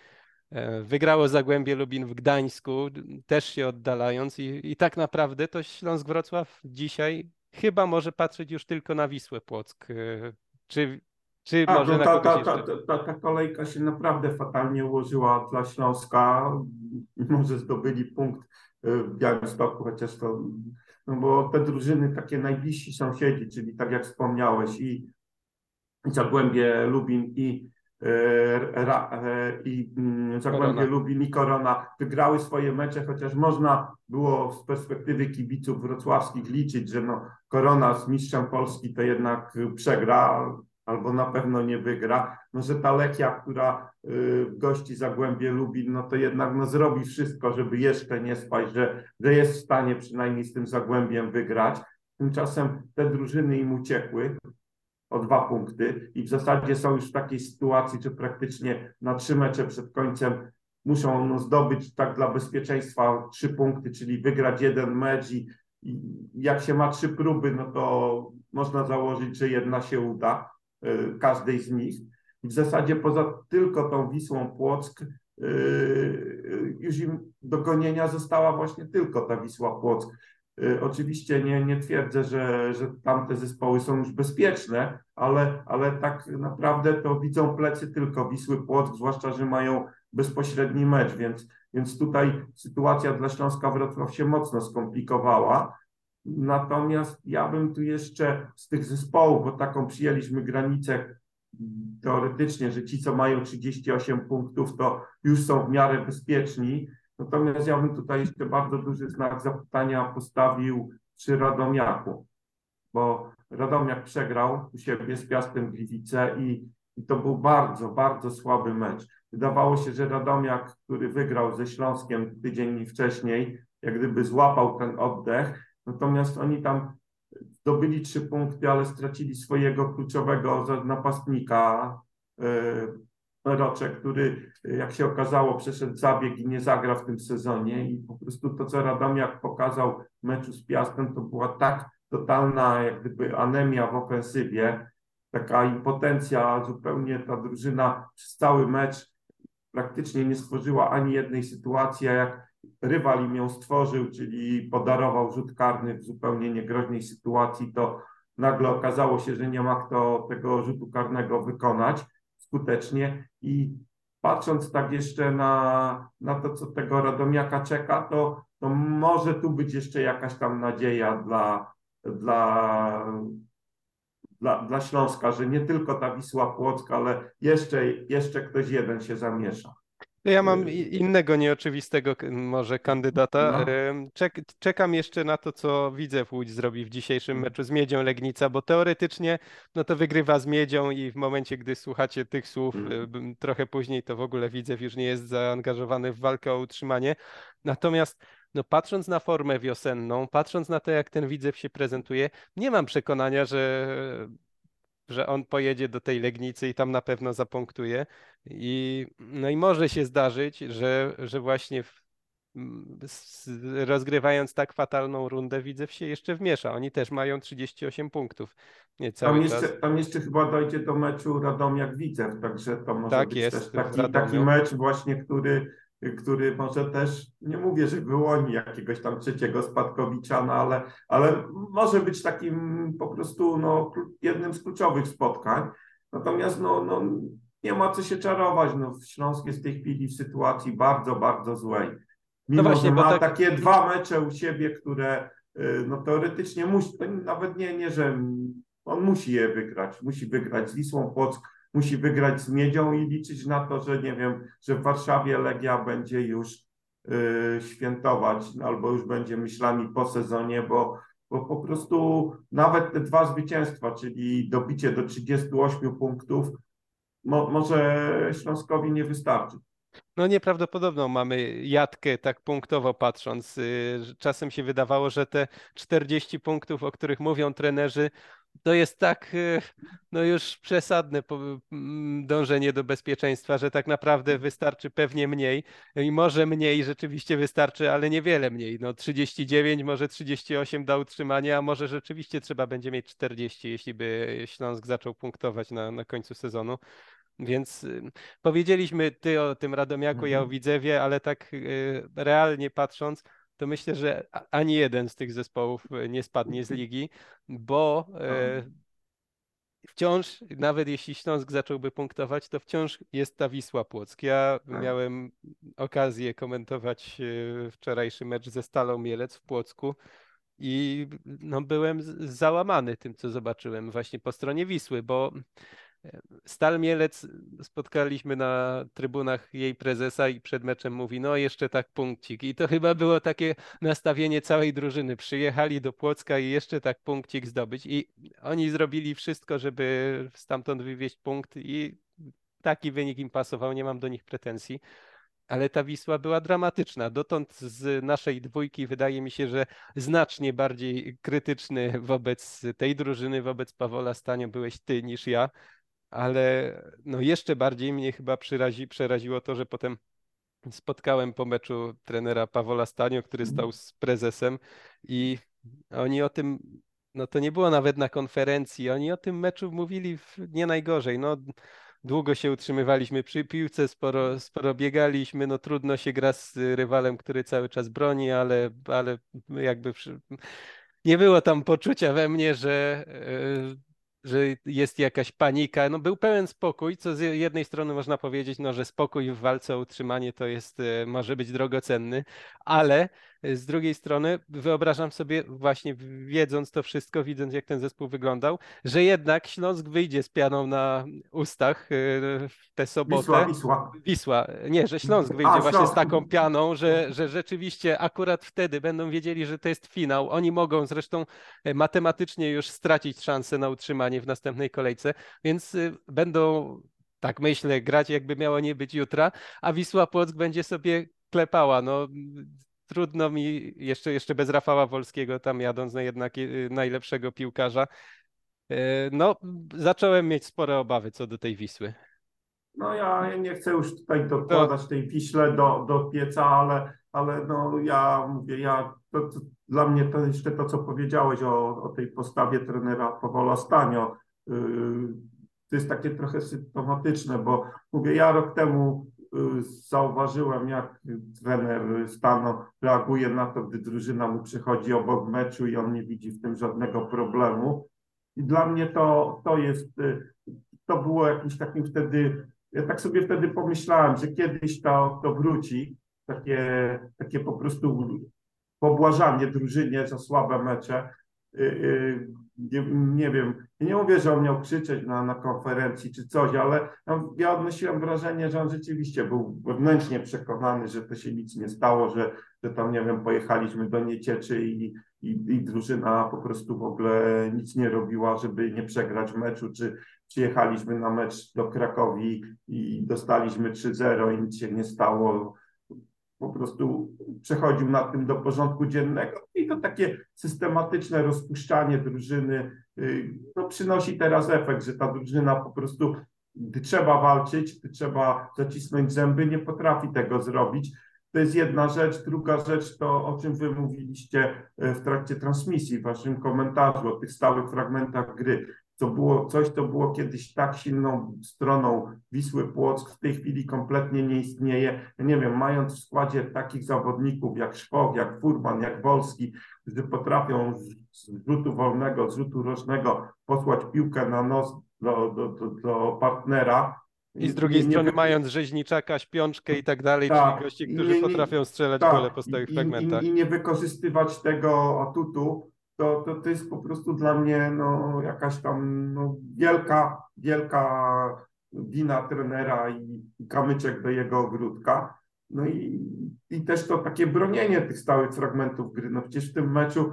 E, wygrało Zagłębie Lubin w Gdańsku, też się oddalając i, i tak naprawdę to Śląsk Wrocław dzisiaj chyba może patrzeć już tylko na Wisłę Płock. E, czy, czy A, może no ta, ta, ta, ta, ta kolejka się naprawdę fatalnie ułożyła dla Śląska. Może zdobyli punkt e, w Białymstoku, chociaż to, no bo te drużyny takie najbliżsi sąsiedzi, czyli tak jak wspomniałeś i Zagłębie Lubin i E, e, i mm, Zagłębie Lubin i Korona wygrały swoje mecze, chociaż można było z perspektywy kibiców wrocławskich liczyć, że no, Korona z mistrzem Polski to jednak przegra albo na pewno nie wygra, no że ta Lechia, która y, gości Zagłębie Lubin, no to jednak no, zrobi wszystko, żeby jeszcze nie spać, że, że jest w stanie przynajmniej z tym Zagłębiem wygrać. Tymczasem te drużyny im uciekły o dwa punkty i w zasadzie są już w takiej sytuacji, że praktycznie na trzy mecze przed końcem muszą zdobyć tak dla bezpieczeństwa trzy punkty, czyli wygrać jeden mecz i, i jak się ma trzy próby, no to można założyć, że jedna się uda, y, każdej z nich. I w zasadzie poza tylko tą Wisłą Płock y, y, już im do gonienia została właśnie tylko ta Wisła Płock. Y, oczywiście nie, nie twierdzę, że, że tamte zespoły są już bezpieczne, ale, ale tak naprawdę to widzą plecy tylko Wisły Płock, zwłaszcza, że mają bezpośredni mecz, więc, więc tutaj sytuacja dla Śląska Wrocław się mocno skomplikowała. Natomiast ja bym tu jeszcze z tych zespołów, bo taką przyjęliśmy granicę teoretycznie, że ci, co mają 38 punktów, to już są w miarę bezpieczni. Natomiast ja bym tutaj jeszcze bardzo duży znak zapytania postawił przy Radomiaku, bo Radomiak przegrał u siebie z Piastem Gliwice i, i to był bardzo, bardzo słaby mecz. Wydawało się, że Radomiak, który wygrał ze Śląskiem tydzień wcześniej, jak gdyby złapał ten oddech, natomiast oni tam zdobyli trzy punkty, ale stracili swojego kluczowego napastnika, e, Roczek, który jak się okazało przeszedł zabieg i nie zagra w tym sezonie i po prostu to, co Radomiak pokazał w meczu z Piastem, to była tak totalna jak gdyby anemia w ofensywie, taka impotencja, zupełnie ta drużyna przez cały mecz praktycznie nie stworzyła ani jednej sytuacji, a jak rywal im ją stworzył, czyli podarował rzut karny w zupełnie niegroźnej sytuacji, to nagle okazało się, że nie ma kto tego rzutu karnego wykonać skutecznie i patrząc tak jeszcze na, na to, co tego Radomiaka czeka, to, to może tu być jeszcze jakaś tam nadzieja dla, dla, dla, dla Śląska, że nie tylko ta Wisła Płocka, ale jeszcze, jeszcze ktoś jeden się zamiesza. Ja mam innego nieoczywistego może kandydata. No. Czek, czekam jeszcze na to, co widzę Łódź zrobi w dzisiejszym meczu z Miedzią Legnica, bo teoretycznie no to wygrywa z Miedzią i w momencie, gdy słuchacie tych słów mm. trochę później, to w ogóle Widzew już nie jest zaangażowany w walkę o utrzymanie. Natomiast no patrząc na formę wiosenną, patrząc na to, jak ten Widzew się prezentuje, nie mam przekonania, że że on pojedzie do tej Legnicy i tam na pewno zapunktuje. I, no i może się zdarzyć, że, że właśnie w rozgrywając tak fatalną rundę, Widzew się jeszcze wmiesza. Oni też mają 38 punktów. Nie, tam, jeszcze, tam jeszcze chyba dojdzie do meczu Radomiak-Widzew, także to może tak być jest, też taki, taki mecz właśnie, który który może też, nie mówię, że wyłoni jakiegoś tam trzeciego spadkowicza, no ale, ale może być takim po prostu no, jednym z kluczowych spotkań. Natomiast no, no, nie ma co się czarować. No, Śląsk jest w tej chwili w sytuacji bardzo, bardzo złej. Mimo, no właśnie, że ma tak... takie dwa mecze u siebie, które y, no, teoretycznie musi, to nawet nie, nie, że on musi je wygrać. Musi wygrać z Wisłą Płock, musi wygrać z Miedzią i liczyć na to, że nie wiem, że w Warszawie Legia będzie już y, świętować albo już będzie myślami po sezonie, bo, bo po prostu nawet te dwa zwycięstwa, czyli dobicie do 38 punktów, mo, może Śląskowi nie wystarczy. No nieprawdopodobną mamy jatkę tak punktowo patrząc. Y, czasem się wydawało, że te 40 punktów, o których mówią trenerzy, to jest tak y, no już przesadne mm, dążenie do bezpieczeństwa, że tak naprawdę wystarczy pewnie mniej i może mniej rzeczywiście wystarczy, ale niewiele mniej. No 39, może 38 da utrzymanie, a może rzeczywiście trzeba będzie mieć 40, jeśli by Śląsk zaczął punktować na, na końcu sezonu. Więc y, powiedzieliśmy ty o tym Radomiaku, ja o mhm. Widzewie, ale tak y, realnie patrząc, to myślę, że ani jeden z tych zespołów y, nie spadnie z ligi, bo wciąż, nawet jeśli Śląsk zacząłby punktować, to wciąż jest ta Wisła Płock. Ja tak. miałem okazję komentować wczorajszy mecz ze Stalą Mielec w Płocku i no, byłem załamany tym, co zobaczyłem właśnie po stronie Wisły, bo Stal Mielec spotkaliśmy na trybunach jej prezesa i przed meczem mówi, no jeszcze tak punkcik. I to chyba było takie nastawienie całej drużyny. Przyjechali do Płocka i jeszcze tak punkcik zdobyć. I oni zrobili wszystko, żeby stamtąd wywieźć punkt i taki wynik im pasował, nie mam do nich pretensji. Ale ta Wisła była dramatyczna. Dotąd z naszej dwójki wydaje mi się, że znacznie bardziej krytyczny wobec tej drużyny, wobec Pawola Stanio byłeś ty niż ja ale no jeszcze bardziej mnie chyba przerazi, przeraziło to, że potem spotkałem po meczu trenera Pawola Stanio, który stał z prezesem i oni o tym, no to nie było nawet na konferencji, oni o tym meczu mówili nie najgorzej, no długo się utrzymywaliśmy przy piłce, sporo, sporo biegaliśmy, no trudno się gra z rywalem, który cały czas broni, ale, ale jakby przy... nie było tam poczucia we mnie, że e, że jest jakaś panika. No był pełen spokój, co z jednej strony można powiedzieć, no, że spokój w walce o utrzymanie to jest, e, może być drogocenny, ale z drugiej strony wyobrażam sobie właśnie wiedząc to wszystko, widząc jak ten zespół wyglądał, że jednak Śląsk wyjdzie z pianą na ustach e, w tę sobotę. Wisła, Wisła. Wisła. Nie, że Śląsk wyjdzie A, właśnie Śląsk. z taką pianą, że, że rzeczywiście akurat wtedy będą wiedzieli, że to jest finał. Oni mogą zresztą e, matematycznie już stracić szansę na utrzymanie w następnej kolejce, więc e, będą tak myślę, grać jakby miało nie być jutra, a Wisła Płock będzie sobie klepała. No, trudno mi, jeszcze, jeszcze bez Rafała Wolskiego tam jadąc na jednak y, najlepszego piłkarza, y, no zacząłem mieć spore obawy co do tej Wisły. No ja nie chcę już tutaj dokładać to... tej Wiśle do, do pieca, ale, ale no ja mówię, ja to, to, dla mnie to jeszcze to, co powiedziałeś o, o tej postawie trenera Pawola Stanio, yy, to jest takie trochę symptomatyczne, bo mówię, ja rok temu zauważyłem, jak trener Stano reaguje na to, gdy drużyna mu przychodzi obok meczu i on nie widzi w tym żadnego problemu. I dla mnie to, to jest, to było jakimś takim wtedy, ja tak sobie wtedy pomyślałem, że kiedyś to, to wróci, takie, takie po prostu pobłażanie drużynie za słabe mecze. Nie, nie wiem, nie mówię, że on miał krzyczeć na, na konferencji czy coś, ale no, ja odnosiłem wrażenie, że on rzeczywiście był wewnętrznie przekonany, że to się nic nie stało, że, że tam, nie wiem, pojechaliśmy do Niecieczy i, i, i drużyna po prostu w ogóle nic nie robiła, żeby nie przegrać meczu, czy przyjechaliśmy na mecz do Krakowi i dostaliśmy 3-0 i nic się nie stało po prostu przechodził nad tym do porządku dziennego i to takie systematyczne rozpuszczanie drużyny y, no, przynosi teraz efekt, że ta drużyna po prostu, gdy trzeba walczyć, gdy trzeba zacisnąć zęby, nie potrafi tego zrobić. to jest jedna rzecz. Druga rzecz to, o czym wy mówiliście w trakcie transmisji, w waszym komentarzu, o tych stałych fragmentach gry to było coś, to było kiedyś tak silną stroną Wisły Płock, w tej chwili kompletnie nie istnieje. nie wiem, mając w składzie takich zawodników jak Szpok, jak Furman, jak Wolski, którzy potrafią z rzutu wolnego, z rzutu rocznego posłać piłkę na nos do, do, do, do partnera, i z drugiej nie, strony nie, mając rzeźniczaka, śpiączkę i tak dalej, tak, czyli gości, którzy nie, potrafią strzelać tak, gole po stałych fragmentach. I, I, nie wykorzystywać tego atutu, to, to, to jest po prostu dla mnie no, jakaś tam no, wielka, wielka wina trenera i, i kamyczek do jego ogródka. No i, i też to takie bronienie tych stałych fragmentów gry. No przecież w tym meczu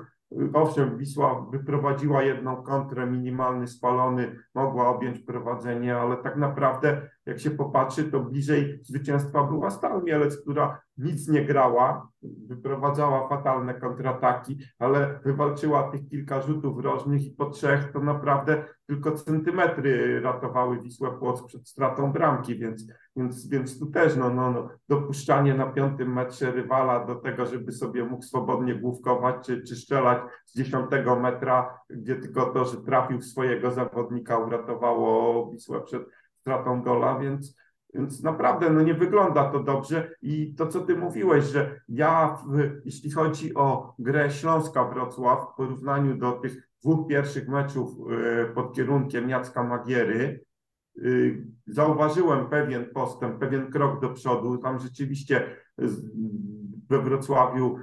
Owszem, Wisła wyprowadziła jedną kontrę, minimalny spalony, mogła objąć prowadzenie, ale tak naprawdę, jak się popatrzy, to bliżej zwycięstwa była Stal Mielec, która nic nie grała, wyprowadzała fatalne kontrataki, ale wywalczyła tych kilka rzutów rożnych i po trzech to naprawdę tylko centymetry ratowały Wisłę Płock przed stratą bramki, więc, więc, więc tu też no, no, no, dopuszczanie na piątym metrze rywala do tego, żeby sobie mógł swobodnie główkować czy, czy strzelać z dziesiątego metra, gdzie tylko to, że trafił swojego zawodnika uratowało Wisłę przed stratą gola, więc więc naprawdę no nie wygląda to dobrze i to, co ty mówiłeś, że ja, jeśli chodzi o grę Śląska-Wrocław w porównaniu do tych dwóch pierwszych meczów e, pod kierunkiem Jacka Magiery, e, zauważyłem pewien postęp, pewien krok do przodu. Tam rzeczywiście we Wrocławiu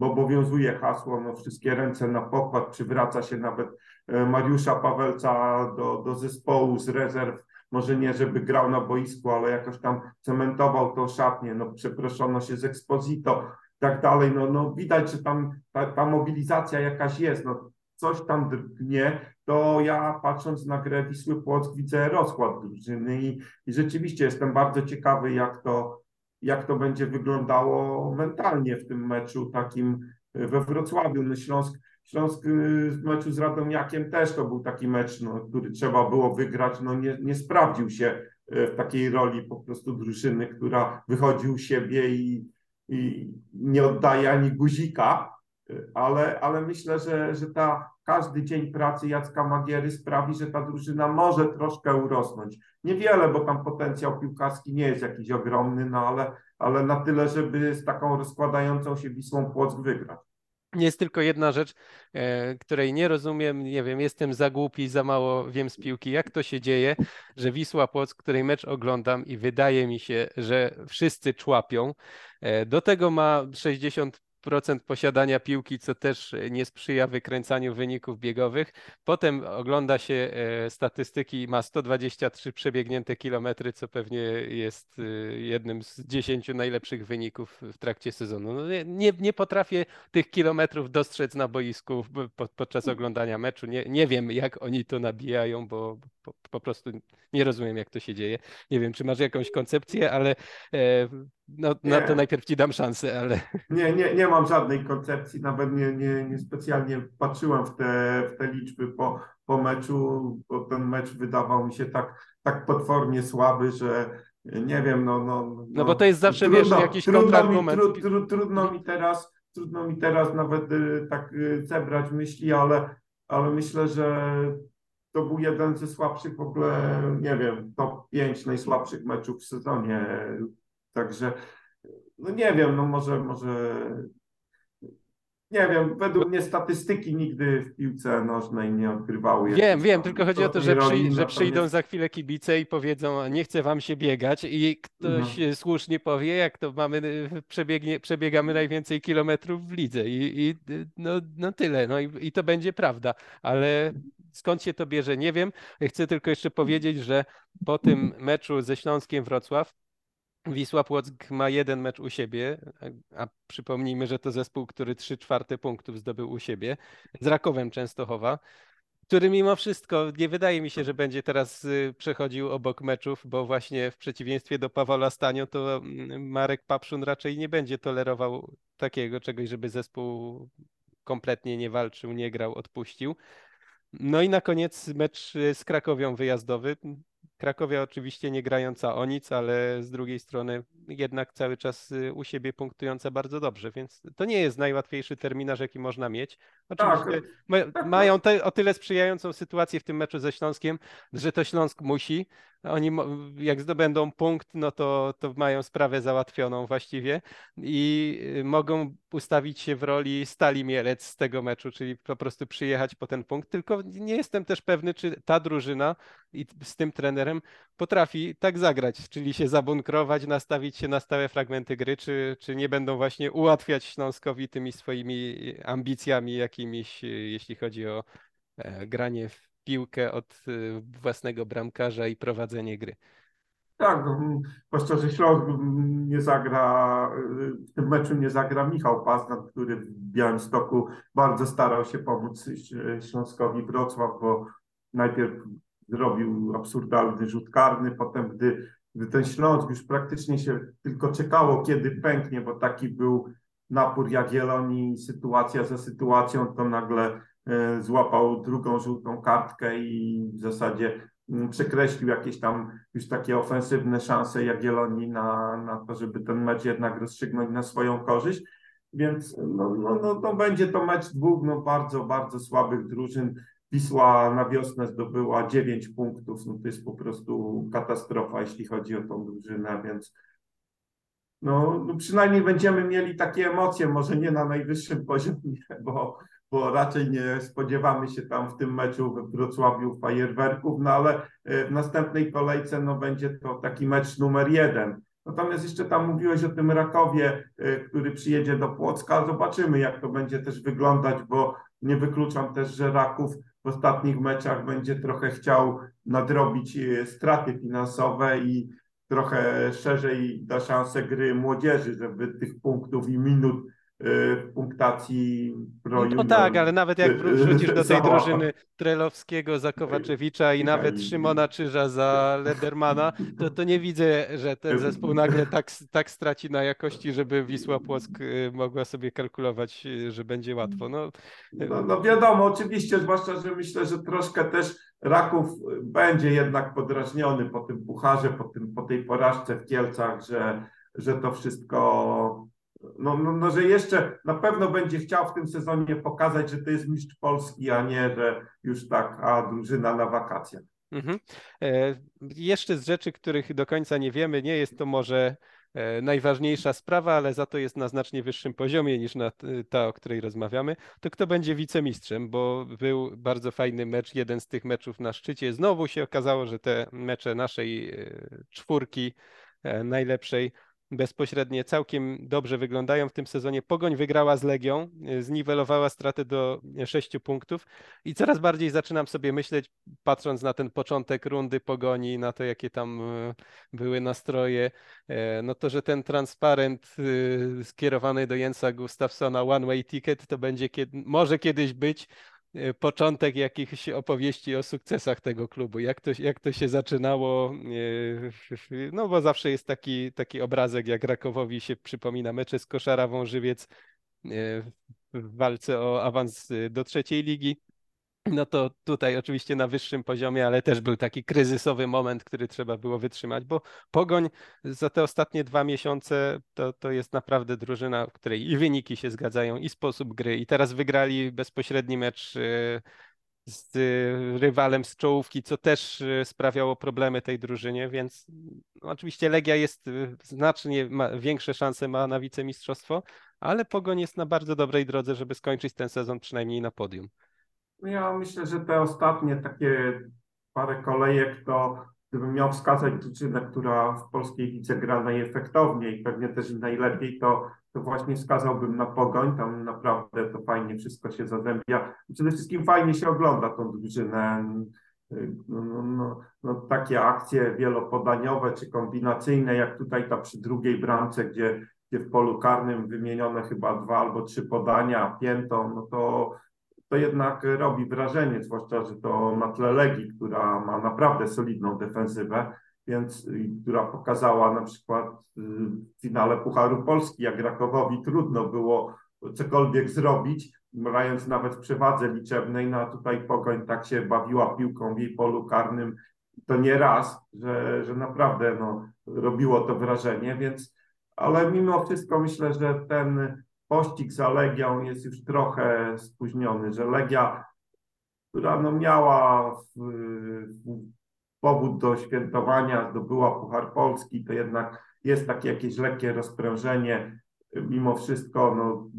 obowiązuje hasło, no wszystkie ręce na pokład, przywraca się nawet e, Mariusza Pawelca do, do zespołu z rezerw. Może nie, żeby grał na boisku, ale jakoś tam cementował tą szatnię, no przeproszono się z Exposito tak dalej, no, no widać, że tam ta, ta mobilizacja jakaś jest, no coś tam drgnie, to ja patrząc na grę Wisły Płock widzę rozkład drużyny i, i rzeczywiście jestem bardzo ciekawy, jak to, jak to będzie wyglądało mentalnie w tym meczu takim we Wrocławiu. No Śląsk Śląsk y, w meczu z Radomiakiem też to był taki mecz, no, który trzeba było wygrać, no nie, nie sprawdził się y, w takiej roli po prostu drużyny, która wychodzi u siebie i, i nie oddaje ani guzika, ale, ale myślę, że, że ta każdy dzień pracy Jacka Magiery sprawi, że ta drużyna może troszkę urosnąć. Niewiele, bo tam potencjał piłkarski nie jest jakiś ogromny, no ale, ale na tyle, żeby z taką rozkładającą się Wisłą Płock wygrać. Jest tylko jedna rzecz, e, której nie rozumiem, nie wiem, jestem za głupi, za mało wiem z piłki, jak to się dzieje, że Wisła Płock, której mecz oglądam i wydaje mi się, że wszyscy człapią, e, do tego ma 60 procent posiadania piłki, co też nie sprzyja wykręcaniu wyników biegowych. Potem ogląda się e, statystyki, ma 123 przebiegnięte kilometry, co pewnie jest e, jednym z 10 najlepszych wyników w trakcie sezonu. No nie, nie potrafię tych kilometrów dostrzec na boisku podczas oglądania meczu. Nie, nie wiem, jak oni to nabijają, bo po, po prostu nie rozumiem, jak to się dzieje. Nie wiem, czy masz jakąś koncepcję, ale e, no, na to najpierw ci dam szansę, ale. Nie, nie, nie mam żadnej koncepcji, nawet nie, nie, nie specjalnie patrzyłem w te, w te liczby po, po meczu, bo ten mecz wydawał mi się tak, tak potwornie słaby, że nie wiem, no. No, no, no bo to jest zawsze trudno, wiesz, jakiś trudno mi, tru, tru, trudno mi teraz, trudno mi teraz nawet y, tak y, zebrać myśli, ale, ale myślę, że to był jeden ze słabszych w ogóle, nie wiem, top 5 najsłabszych meczów w sezonie. Także, no nie wiem, no może, może nie wiem, według mnie statystyki nigdy w piłce nożnej nie odgrywały. Wiem, wiem, tylko chodzi o to, że, przy, że przyjdą za chwilę kibice i powiedzą, nie chce wam się biegać i ktoś mhm. słusznie powie, jak to mamy, przebiegnie, przebiegamy najwięcej kilometrów w lidze i, i no, no tyle, no i, i to będzie prawda, ale skąd się to bierze, nie wiem. Chcę tylko jeszcze powiedzieć, że po tym meczu ze Śląskiem Wrocław Wisła Płock ma jeden mecz u siebie, a przypomnijmy, że to zespół, który trzy czwarte punktów zdobył u siebie, z Rakowem Częstochowa, który mimo wszystko nie wydaje mi się, że będzie teraz y, przechodził obok meczów, bo właśnie w przeciwieństwie do Pawola Stanio, to mm, Marek Papszun raczej nie będzie tolerował takiego czegoś, żeby zespół kompletnie nie walczył, nie grał, odpuścił. No i na koniec mecz z Krakowią wyjazdowy. Krakowia oczywiście nie grająca o nic, ale z drugiej strony jednak cały czas y, u siebie punktująca bardzo dobrze, więc to nie jest najłatwiejszy terminarz, jaki można mieć. Oczywiście tak. mają te, o tyle sprzyjającą sytuację w tym meczu ze Śląskiem, że to Śląsk musi. Oni jak zdobędą punkt, no to, to mają sprawę załatwioną właściwie i y, mogą ustawić się w roli Stali Mielec z tego meczu, czyli po prostu przyjechać po ten punkt. Tylko nie jestem też pewny, czy ta drużyna i z tym trenerem potrafi tak zagrać, czyli się zabunkrować, nastawić się na stałe fragmenty gry, czy, czy nie będą właśnie ułatwiać Śląskowi tymi swoimi ambicjami jakimiś, jeśli chodzi o e, granie w piłkę od e, własnego bramkarza i prowadzenie gry. Tak, no, zwłaszcza, że Śląsk nie zagra, w tym meczu nie zagra Michał Paznat, który w Białymstoku bardzo starał się pomóc Śląskowi Wrocław, bo najpierw zrobił absurdalny rzut karny, potem gdy, gdy ten Śląsk już praktycznie się tylko czekało, kiedy pęknie, bo taki był napór Jagiellonii, sytuacja za sytuacją, to nagle e, złapał drugą żółtą kartkę i w zasadzie mm, przekreślił jakieś tam już takie ofensywne szanse Jagiellonii na, na to, żeby ten mecz jednak rozstrzygnąć na swoją korzyść. Więc no, no, no, to będzie to mecz dwóch no, bardzo, bardzo słabych drużyn. Wisła na wiosnę zdobyła 9 punktów. No to jest po prostu katastrofa, jeśli chodzi o tą drużynę, więc no, no przynajmniej będziemy mieli takie emocje, może nie na najwyższym poziomie, bo, bo raczej nie spodziewamy się tam w tym meczu we Wrocławiu fajerwerków, no ale e, w następnej kolejce no, będzie to taki mecz numer jeden. Natomiast jeszcze tam mówiłeś o tym Rakowie, e, który przyjedzie do Płocka. Zobaczymy, jak to będzie też wyglądać, bo nie wykluczam też, że Raków w ostatnich meczach będzie trochę chciał nadrobić e, straty finansowe i trochę szerzej da szansę gry młodzieży, żeby tych punktów i minut Y, punktacji pro No tak, ale nawet jak wrócisz do tej drużyny Trelowskiego za Kowaczewicza i nawet Szymona Czyża za Ledermana, to, to nie widzę, że ten zespół nagle tak, tak straci na jakości, żeby Wisła Płock y, mogła sobie kalkulować, y, że będzie łatwo. No, no, no wiadomo, oczywiście, zwłaszcza, że myślę, że troszkę też Raków będzie jednak podrażniony po tym pucharze, po, tym, po tej porażce w Kielcach, że, że to wszystko no, no, no, że jeszcze na pewno będzie chciał w tym sezonie pokazać, że to jest mistrz Polski, a nie, że już taka drużyna na wakacjach. Mhm. E, jeszcze z rzeczy, których do końca nie wiemy, nie jest to może e, najważniejsza sprawa, ale za to jest na znacznie wyższym poziomie niż na ta, o której rozmawiamy, to kto będzie wicemistrzem, bo był bardzo fajny mecz, jeden z tych meczów na szczycie. Znowu się okazało, że te mecze naszej e, czwórki e, najlepszej bezpośrednie całkiem dobrze wyglądają w tym sezonie. Pogoń wygrała z Legią, y, zniwelowała stratę do 6 punktów i coraz bardziej zaczynam sobie myśleć, patrząc na ten początek rundy Pogoni, na to jakie tam y, były nastroje, e, no to, że ten transparent skierowany do Jensa Gustafsona One Way Ticket to będzie kiedy, może kiedyś być E, początek jakichś opowieści o sukcesach tego klubu, jak to, jak to się zaczynało, e, no bo zawsze jest taki, taki obrazek, jak Rakowowi się przypomina mecze z Koszarawą Żywiec e, w walce o awans do trzeciej ligi no to tutaj oczywiście na wyższym poziomie, ale też był taki kryzysowy moment, który trzeba było wytrzymać, bo Pogoń za te ostatnie dwa miesiące to, to jest naprawdę drużyna, w której i wyniki się zgadzają, i sposób gry. I teraz wygrali bezpośredni mecz e, z rywalem z czołówki, co też e, sprawiało problemy tej drużynie, więc no, oczywiście Legia jest znacznie ma, większe szanse ma na wicemistrzostwo, ale Pogoń jest na bardzo dobrej drodze, żeby skończyć ten sezon przynajmniej na podium. Ja myślę, że te ostatnie takie parę kolejek to gdybym miał wskazać drużynę, która w polskiej lidze gra najefektowniej, pewnie też najlepiej, to, to właśnie wskazałbym na Pogoń, tam naprawdę to fajnie wszystko się zazębia. Przede wszystkim fajnie się ogląda tą drużynę. No, no, no, no, takie akcje wielopodaniowe czy kombinacyjne, jak tutaj ta przy drugiej bramce, gdzie, gdzie w polu karnym wymienione chyba dwa albo trzy podania piętą, no to to jednak robi wrażenie, zwłaszcza, że to na tle Legii, która ma naprawdę solidną defensywę, więc która pokazała na przykład y, w finale Pucharu Polski, jak Rakowowi trudno było cokolwiek zrobić, mając nawet przewadze liczebnej, no a tutaj Pogoń tak się bawiła piłką w jej polu karnym, to nie raz, że, że naprawdę no, robiło to wrażenie, więc ale mimo wszystko myślę, że ten pościg za Legią jest już trochę spóźniony, że Legia, która no miała w, w powód do świętowania, zdobyła Puchar Polski, to jednak jest takie jakieś lekkie rozprężenie. Mimo wszystko no,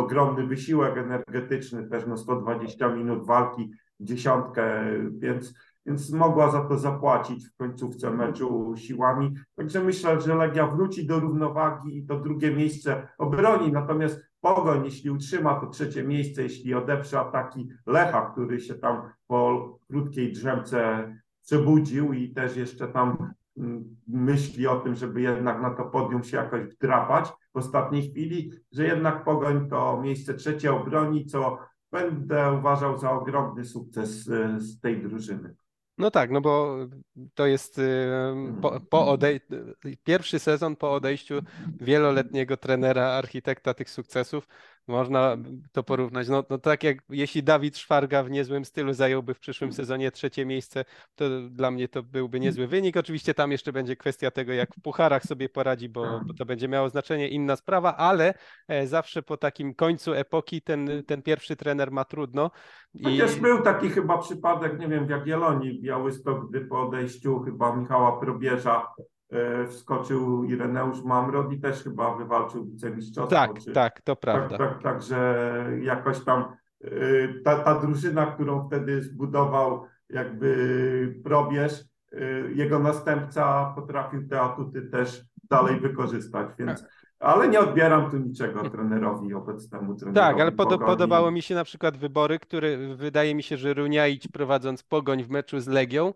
ogromny wysiłek energetyczny, też no 120 minut walki, dziesiątkę, więc, więc mogła za to zapłacić w końcówce meczu siłami. Także myślę, że Legia wróci do równowagi i to drugie miejsce obroni. Natomiast Pogoń, jeśli utrzyma to trzecie miejsce, jeśli odeprze ataki Lecha, który się tam po krótkiej drzemce przebudził i też jeszcze tam mm, myśli o tym, żeby jednak na to podium się jakoś wdrapać w ostatniej chwili, że jednak Pogoń to miejsce trzecie obroni, co będę uważał za ogromny sukces y, z tej drużyny. No tak, no bo to jest y, po, po odej- pierwszy sezon po odejściu wieloletniego trenera, architekta tych sukcesów. Można to porównać. No, no tak jak jeśli Dawid Szwarga w niezłym stylu zająłby w przyszłym sezonie trzecie miejsce, to dla mnie to byłby niezły wynik. Oczywiście tam jeszcze będzie kwestia tego, jak w pucharach sobie poradzi, bo, bo to będzie miało znaczenie, inna sprawa, ale e, zawsze po takim końcu epoki ten, ten pierwszy trener ma trudno. I... Chociaż był taki chyba przypadek, nie wiem, w Jagiellonii, Białystok, gdy po odejściu chyba Michała Probierza wskoczył Ireneusz Mamrod i też chyba wywalczył wicemistrzostwo. Tak, czy... tak, to prawda. Tak, tak, także jakoś tam e, ta, ta drużyna, którą wtedy zbudował jakby Probierz, e, jego następca potrafił te atuty też dalej wykorzystać, więc ale nie odbieram tu niczego trenerowi obecnemu trenerowi. Tak, ale pod, podobało mi się na przykład wybory, które wydaje mi się, że Runiaić prowadząc Pogoń w meczu z Legią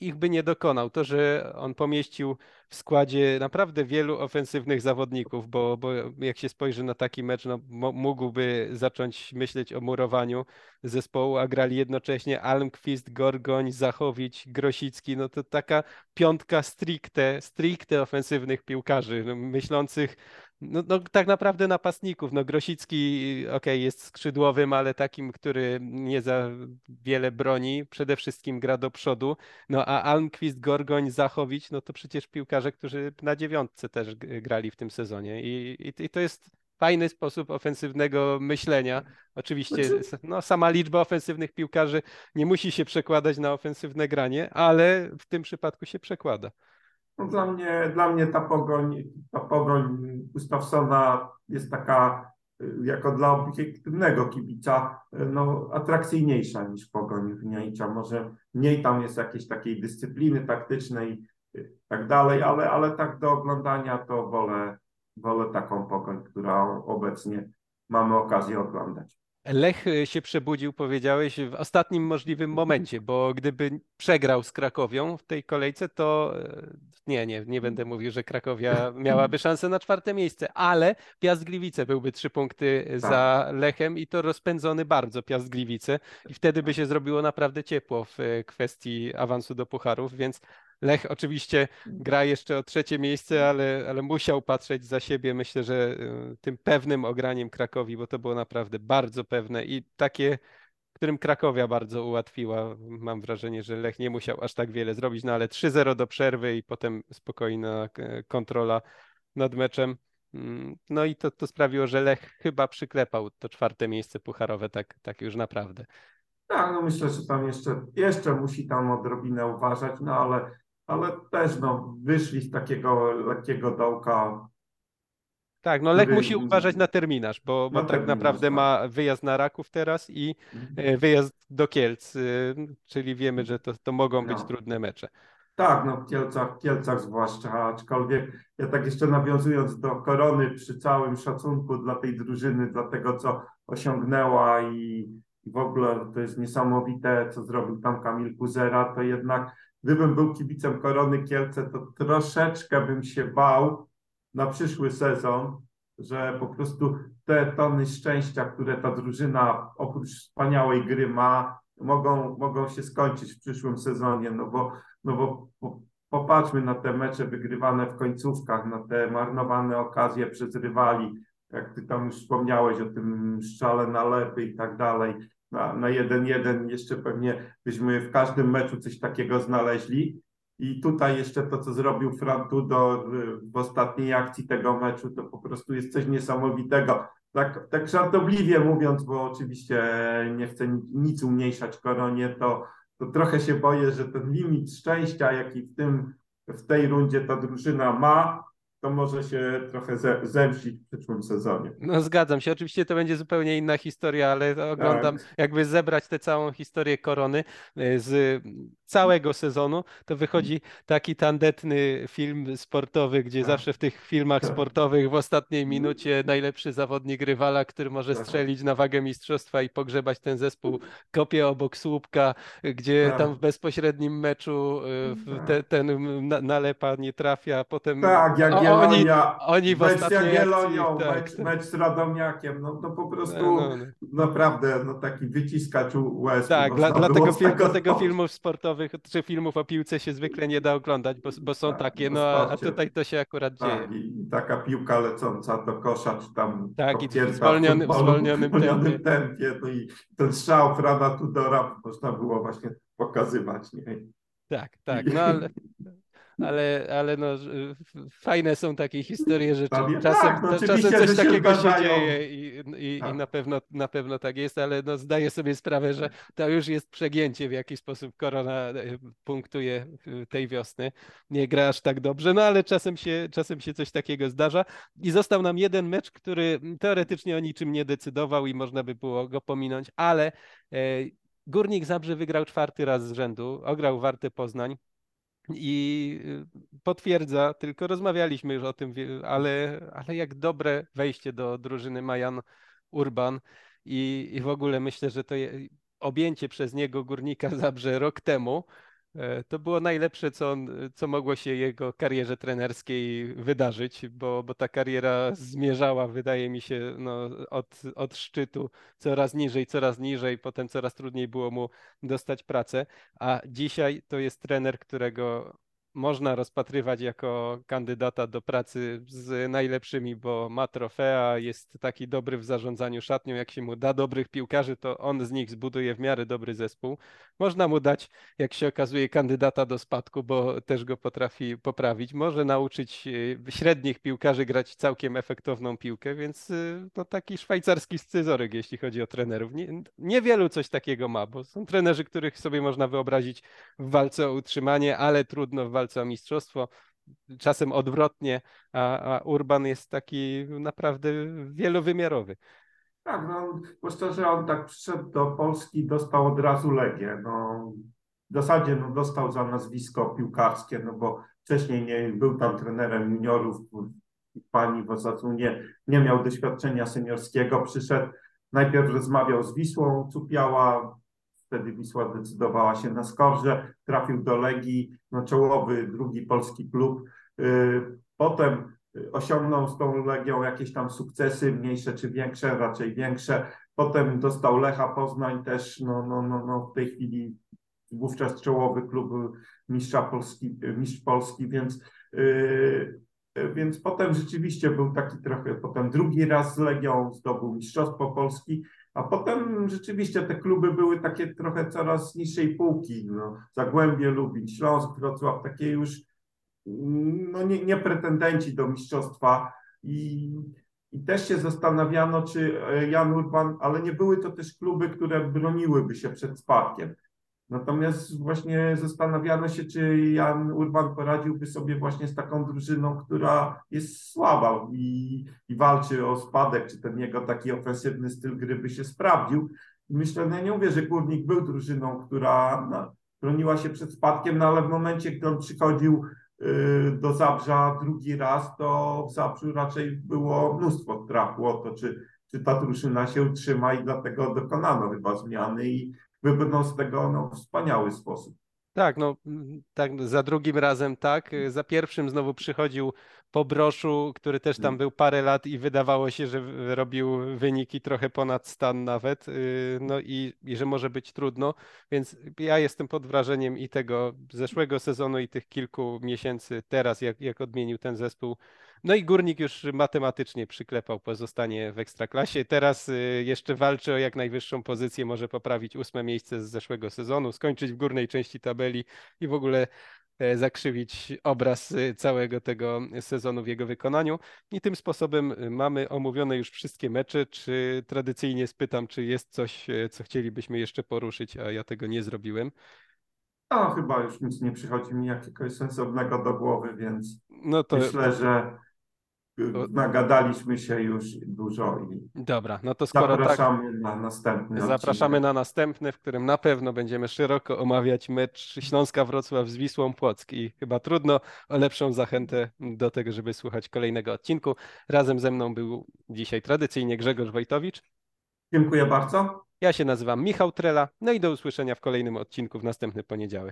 ich by nie dokonał. To, że on pomieścił w składzie naprawdę wielu ofensywnych zawodników, bo, bo jak się spojrzy na taki mecz, no, mógłby zacząć myśleć o murowaniu zespołu, a grali jednocześnie Almquist, Gorgoń, Zachowicz, Grosicki, no to taka piątka stricte, stricte ofensywnych piłkarzy, no, myślących no, no, tak naprawdę napastników. No, Grosicki, okay, jest skrzydłowym, ale takim, który nie za wiele broni, przede wszystkim gra do przodu. No a Almquist, Gorgoń, Zachowicz, no to przecież piłkarze, którzy na dziewiątce też grali w tym sezonie. I, i, i to jest fajny sposób ofensywnego myślenia. Oczywiście znaczy- no, sama liczba ofensywnych piłkarzy nie musi się przekładać na ofensywne granie, ale w tym przypadku się przekłada. No dla, mnie, dla mnie ta pogoń, ta pogoń Gustafsona jest taka y, jako dla obiektywnego kibica y, no, atrakcyjniejsza niż pogoń Wniajcza. Może mniej tam jest jakiejś takiej dyscypliny taktycznej i y, tak dalej, ale, ale tak do oglądania to wolę, wolę taką pogoń, którą obecnie mamy okazję oglądać. Lech y, się przebudził, powiedziałeś, w ostatnim możliwym momencie, bo gdyby przegrał z Krakowią w tej kolejce, to y, nie, nie, nie będę mówił, że Krakowia miałaby szansę na czwarte miejsce, ale Piast Gliwice byłby trzy punkty tak. za Lechem i to rozpędzony bardzo Piast Gliwice i wtedy by się zrobiło naprawdę ciepło w y, kwestii awansu do pucharów, więc Lech oczywiście gra jeszcze o trzecie miejsce, ale, ale musiał patrzeć za siebie. Myślę, że y, tym pewnym ograniem Krakowi, bo to było naprawdę bardzo pewne i takie, którym Krakowia bardzo ułatwiła. Mam wrażenie, że Lech nie musiał aż tak wiele zrobić, no ale 3-0 do przerwy i potem spokojna kontrola nad meczem. Mm, no i to, to sprawiło, że Lech chyba przyklepał to czwarte miejsce pucharowe tak, tak już naprawdę. Tak, no myślę, że tam jeszcze, jeszcze musi tam odrobinę uważać, no ale ale też no, wyszli z takiego lekkiego dołka. Tak, no Lech musi uważać na terminarz, bo, bo tak terminarz, naprawdę tak. ma wyjazd na Raków teraz i mhm. e, wyjazd do Kielc, y, czyli wiemy, że to, to mogą być no. trudne mecze. Tak, no w Kielcach, Kielcach zwłaszcza, aczkolwiek ja tak jeszcze nawiązując do Korony przy całym szacunku dla tej drużyny, dla tego, co osiągnęła i, i w ogóle to jest niesamowite, co zrobił tam Kamil Kuzera, to jednak gdybym był kibicem Korony Kielce, to troszeczkę bym się bał na przyszły sezon, że po prostu te tony szczęścia, które ta drużyna oprócz wspaniałej gry ma, mogą, mogą się skończyć w przyszłym sezonie, no bo, no bo popatrzmy na te mecze wygrywane w końcówkach, na te marnowane okazje przez rywali, jak ty tam już wspomniałeś o tym strzale na lepy i tak dalej. Na, na jeden jeden jeszcze pewnie byśmy w każdym meczu coś takiego znaleźli. I tutaj jeszcze to, co zrobił Frantudo w ostatniej akcji tego meczu, to po prostu jest coś niesamowitego. Tak, tak żartobliwie mówiąc, bo oczywiście nie chcę nic umniejszać koronie, to, to trochę się boję, że ten limit szczęścia, jaki w, tym, w tej rundzie ta drużyna ma, to może się trochę zemścić w przyszłym sezonie. No zgadzam się, oczywiście to będzie zupełnie inna historia, ale oglądam, tak. jakby zebrać tę całą historię korony y, z całego sezonu, to wychodzi taki tandetny film sportowy, gdzie tak. zawsze w tych filmach tak. sportowych w ostatniej minucie najlepszy zawodnik rywala, który może tak. strzelić na wagę mistrzostwa i pogrzebać ten zespół, kopie obok słupka, gdzie tam w bezpośrednim meczu y, te, ten nalepa nie trafia, potem tak, jak oni, oni w z Jagiellonią, tak, mecz, mecz z Radomiakiem, no to po prostu no, no, no. naprawdę no, taki wyciskacz łez. Tak, dla, dlatego, film, dlatego filmów sportowych czy filmów o piłce się zwykle nie da oglądać, bo, bo są tak, takie, no a tutaj to się akurat tak, dzieje. I taka piłka lecąca do kosza, czy tam tak, i w zwolnionym, w zwolnionym, tempie. tempie. No i ten strzał Frana Tudora można było właśnie pokazywać. Nie? Tak, tak, no ale ale, ale no, fajne są takie historie, że czasem, tak, no, czasem coś takiego się dzieje i, i, tak. i, na, pewno, na pewno tak jest, ale no, zdaję sobie sprawę, że to już jest przegięcie, w jaki sposób korona e, punktuje tej wiosny. Nie gra aż tak dobrze, no ale czasem się, czasem się coś takiego zdarza. I został nam jeden mecz, który teoretycznie o niczym nie decydował i można by było go pominąć, ale e, Górnik Zabrze wygrał czwarty raz z rzędu, ograł Warty Poznań i y, potwierdza, tylko rozmawialiśmy już o tym, ale, ale jak dobre wejście do drużyny Majan Urban i, i w ogóle myślę, że to je, objęcie przez niego Górnika Zabrze rok temu to było najlepsze, co, on, co mogło się jego karierze trenerskiej wydarzyć, bo, bo ta kariera zmierzała, wydaje mi się, no, od, od szczytu coraz niżej, coraz niżej, potem coraz trudniej było mu dostać pracę, a dzisiaj to jest trener, którego można rozpatrywać jako kandydata do pracy z najlepszymi, bo ma trofea, jest taki dobry w zarządzaniu szatnią, jak się mu da dobrych piłkarzy, to on z nich zbuduje w miarę dobry zespół. Można mu dać, jak się okazuje, kandydata do spadku, bo też go potrafi poprawić. Może nauczyć e, średnich piłkarzy grać całkiem efektowną piłkę, więc e, to taki szwajcarski scyzoryk, jeśli chodzi o trenerów. Nie, niewielu coś takiego ma, bo są trenerzy, których sobie można wyobrazić w walce o utrzymanie, ale trudno w walce walce o mistrzostwo, czasem odwrotnie, a, a Urban jest taki naprawdę wielowymiarowy. Tak, no, bo szczerze on tak przyszedł do Polski, dostał od razu Legię. No, w zasadzie no, dostał za nazwisko piłkarskie, no bo wcześniej nie był tam trenerem juniorów pani w Osasunu, nie, nie miał doświadczenia seniorskiego, przyszedł, najpierw rozmawiał z Wisłą Cupiała, Wtedy Wisła decydowała się na Skorze, trafił do Legii, no czołowy drugi polski klub. Y, potem osiągnął z tą Legią jakieś tam sukcesy, mniejsze czy większe, raczej większe. Potem dostał Lecha Poznań też, no, no, no, no w tej chwili wówczas czołowy klub mistrza Polski, mistrz Polski, więc, yy, więc potem rzeczywiście był taki trochę, potem drugi raz z Legią zdobył Mistrzostwo Polski, a potem rzeczywiście te kluby były takie trochę coraz niższej półki. No, Zagłębie, Lubin, Śląsk, Wrocław, takie już no, nie, nie pretendenci do mistrzostwa. I, I też się zastanawiano, czy e, Jan Urban, ale nie były to też kluby, które broniłyby się przed spadkiem. Natomiast właśnie zastanawiano się, czy Jan Urban poradziłby sobie właśnie z taką drużyną, która jest słaba i, i walczy o spadek, czy ten jego taki ofensywny styl gry by się sprawdził. Myślę, no ja nie mówię, że Górnik był drużyną, która no, broniła się przed spadkiem, no ale w momencie, gdy on przychodził y, do Zabrza drugi raz, to w Zabrzu raczej było mnóstwo strachu o to, czy, czy ta drużyna się utrzyma i dlatego dokonano chyba zmiany i wybrnął z tego no, w wspaniały sposób. Tak, no tak, za drugim razem tak. Za pierwszym znowu przychodził po broszu, który też tam był parę lat i wydawało się, że robił wyniki trochę ponad stan nawet, y, no i, i że może być trudno, więc ja jestem pod wrażeniem i tego zeszłego sezonu i tych kilku miesięcy teraz, jak, jak odmienił ten zespół No i Górnik już matematycznie przyklepał pozostanie w Ekstraklasie. Teraz y, jeszcze walczy o jak najwyższą pozycję, może poprawić ósme miejsce z zeszłego sezonu, skończyć w górnej części tabeli i w ogóle e, zakrzywić obraz y, całego tego sezonu w jego wykonaniu. I tym sposobem y, mamy omówione już wszystkie mecze. Czy tradycyjnie spytam, czy jest coś, e, co chcielibyśmy jeszcze poruszyć, a ja tego nie zrobiłem. No, chyba już nic nie przychodzi mi jakiegoś sensownego do głowy, więc No to myślę, że nagadaliśmy się już dużo i dobra, no to skoro tak. zapraszamy na następny Zapraszamy odcinek. na następny, w którym na pewno będziemy szeroko omawiać mecz Śląska Wrocław z Wisłą Płock i chyba trudno o lepszą zachętę do tego, żeby słuchać kolejnego odcinku. Razem ze mną był dzisiaj tradycyjnie Grzegorz Wojtowicz. Dziękuję bardzo. Ja się nazywam Michał Trela, no i do usłyszenia w kolejnym odcinku w następny poniedziałek.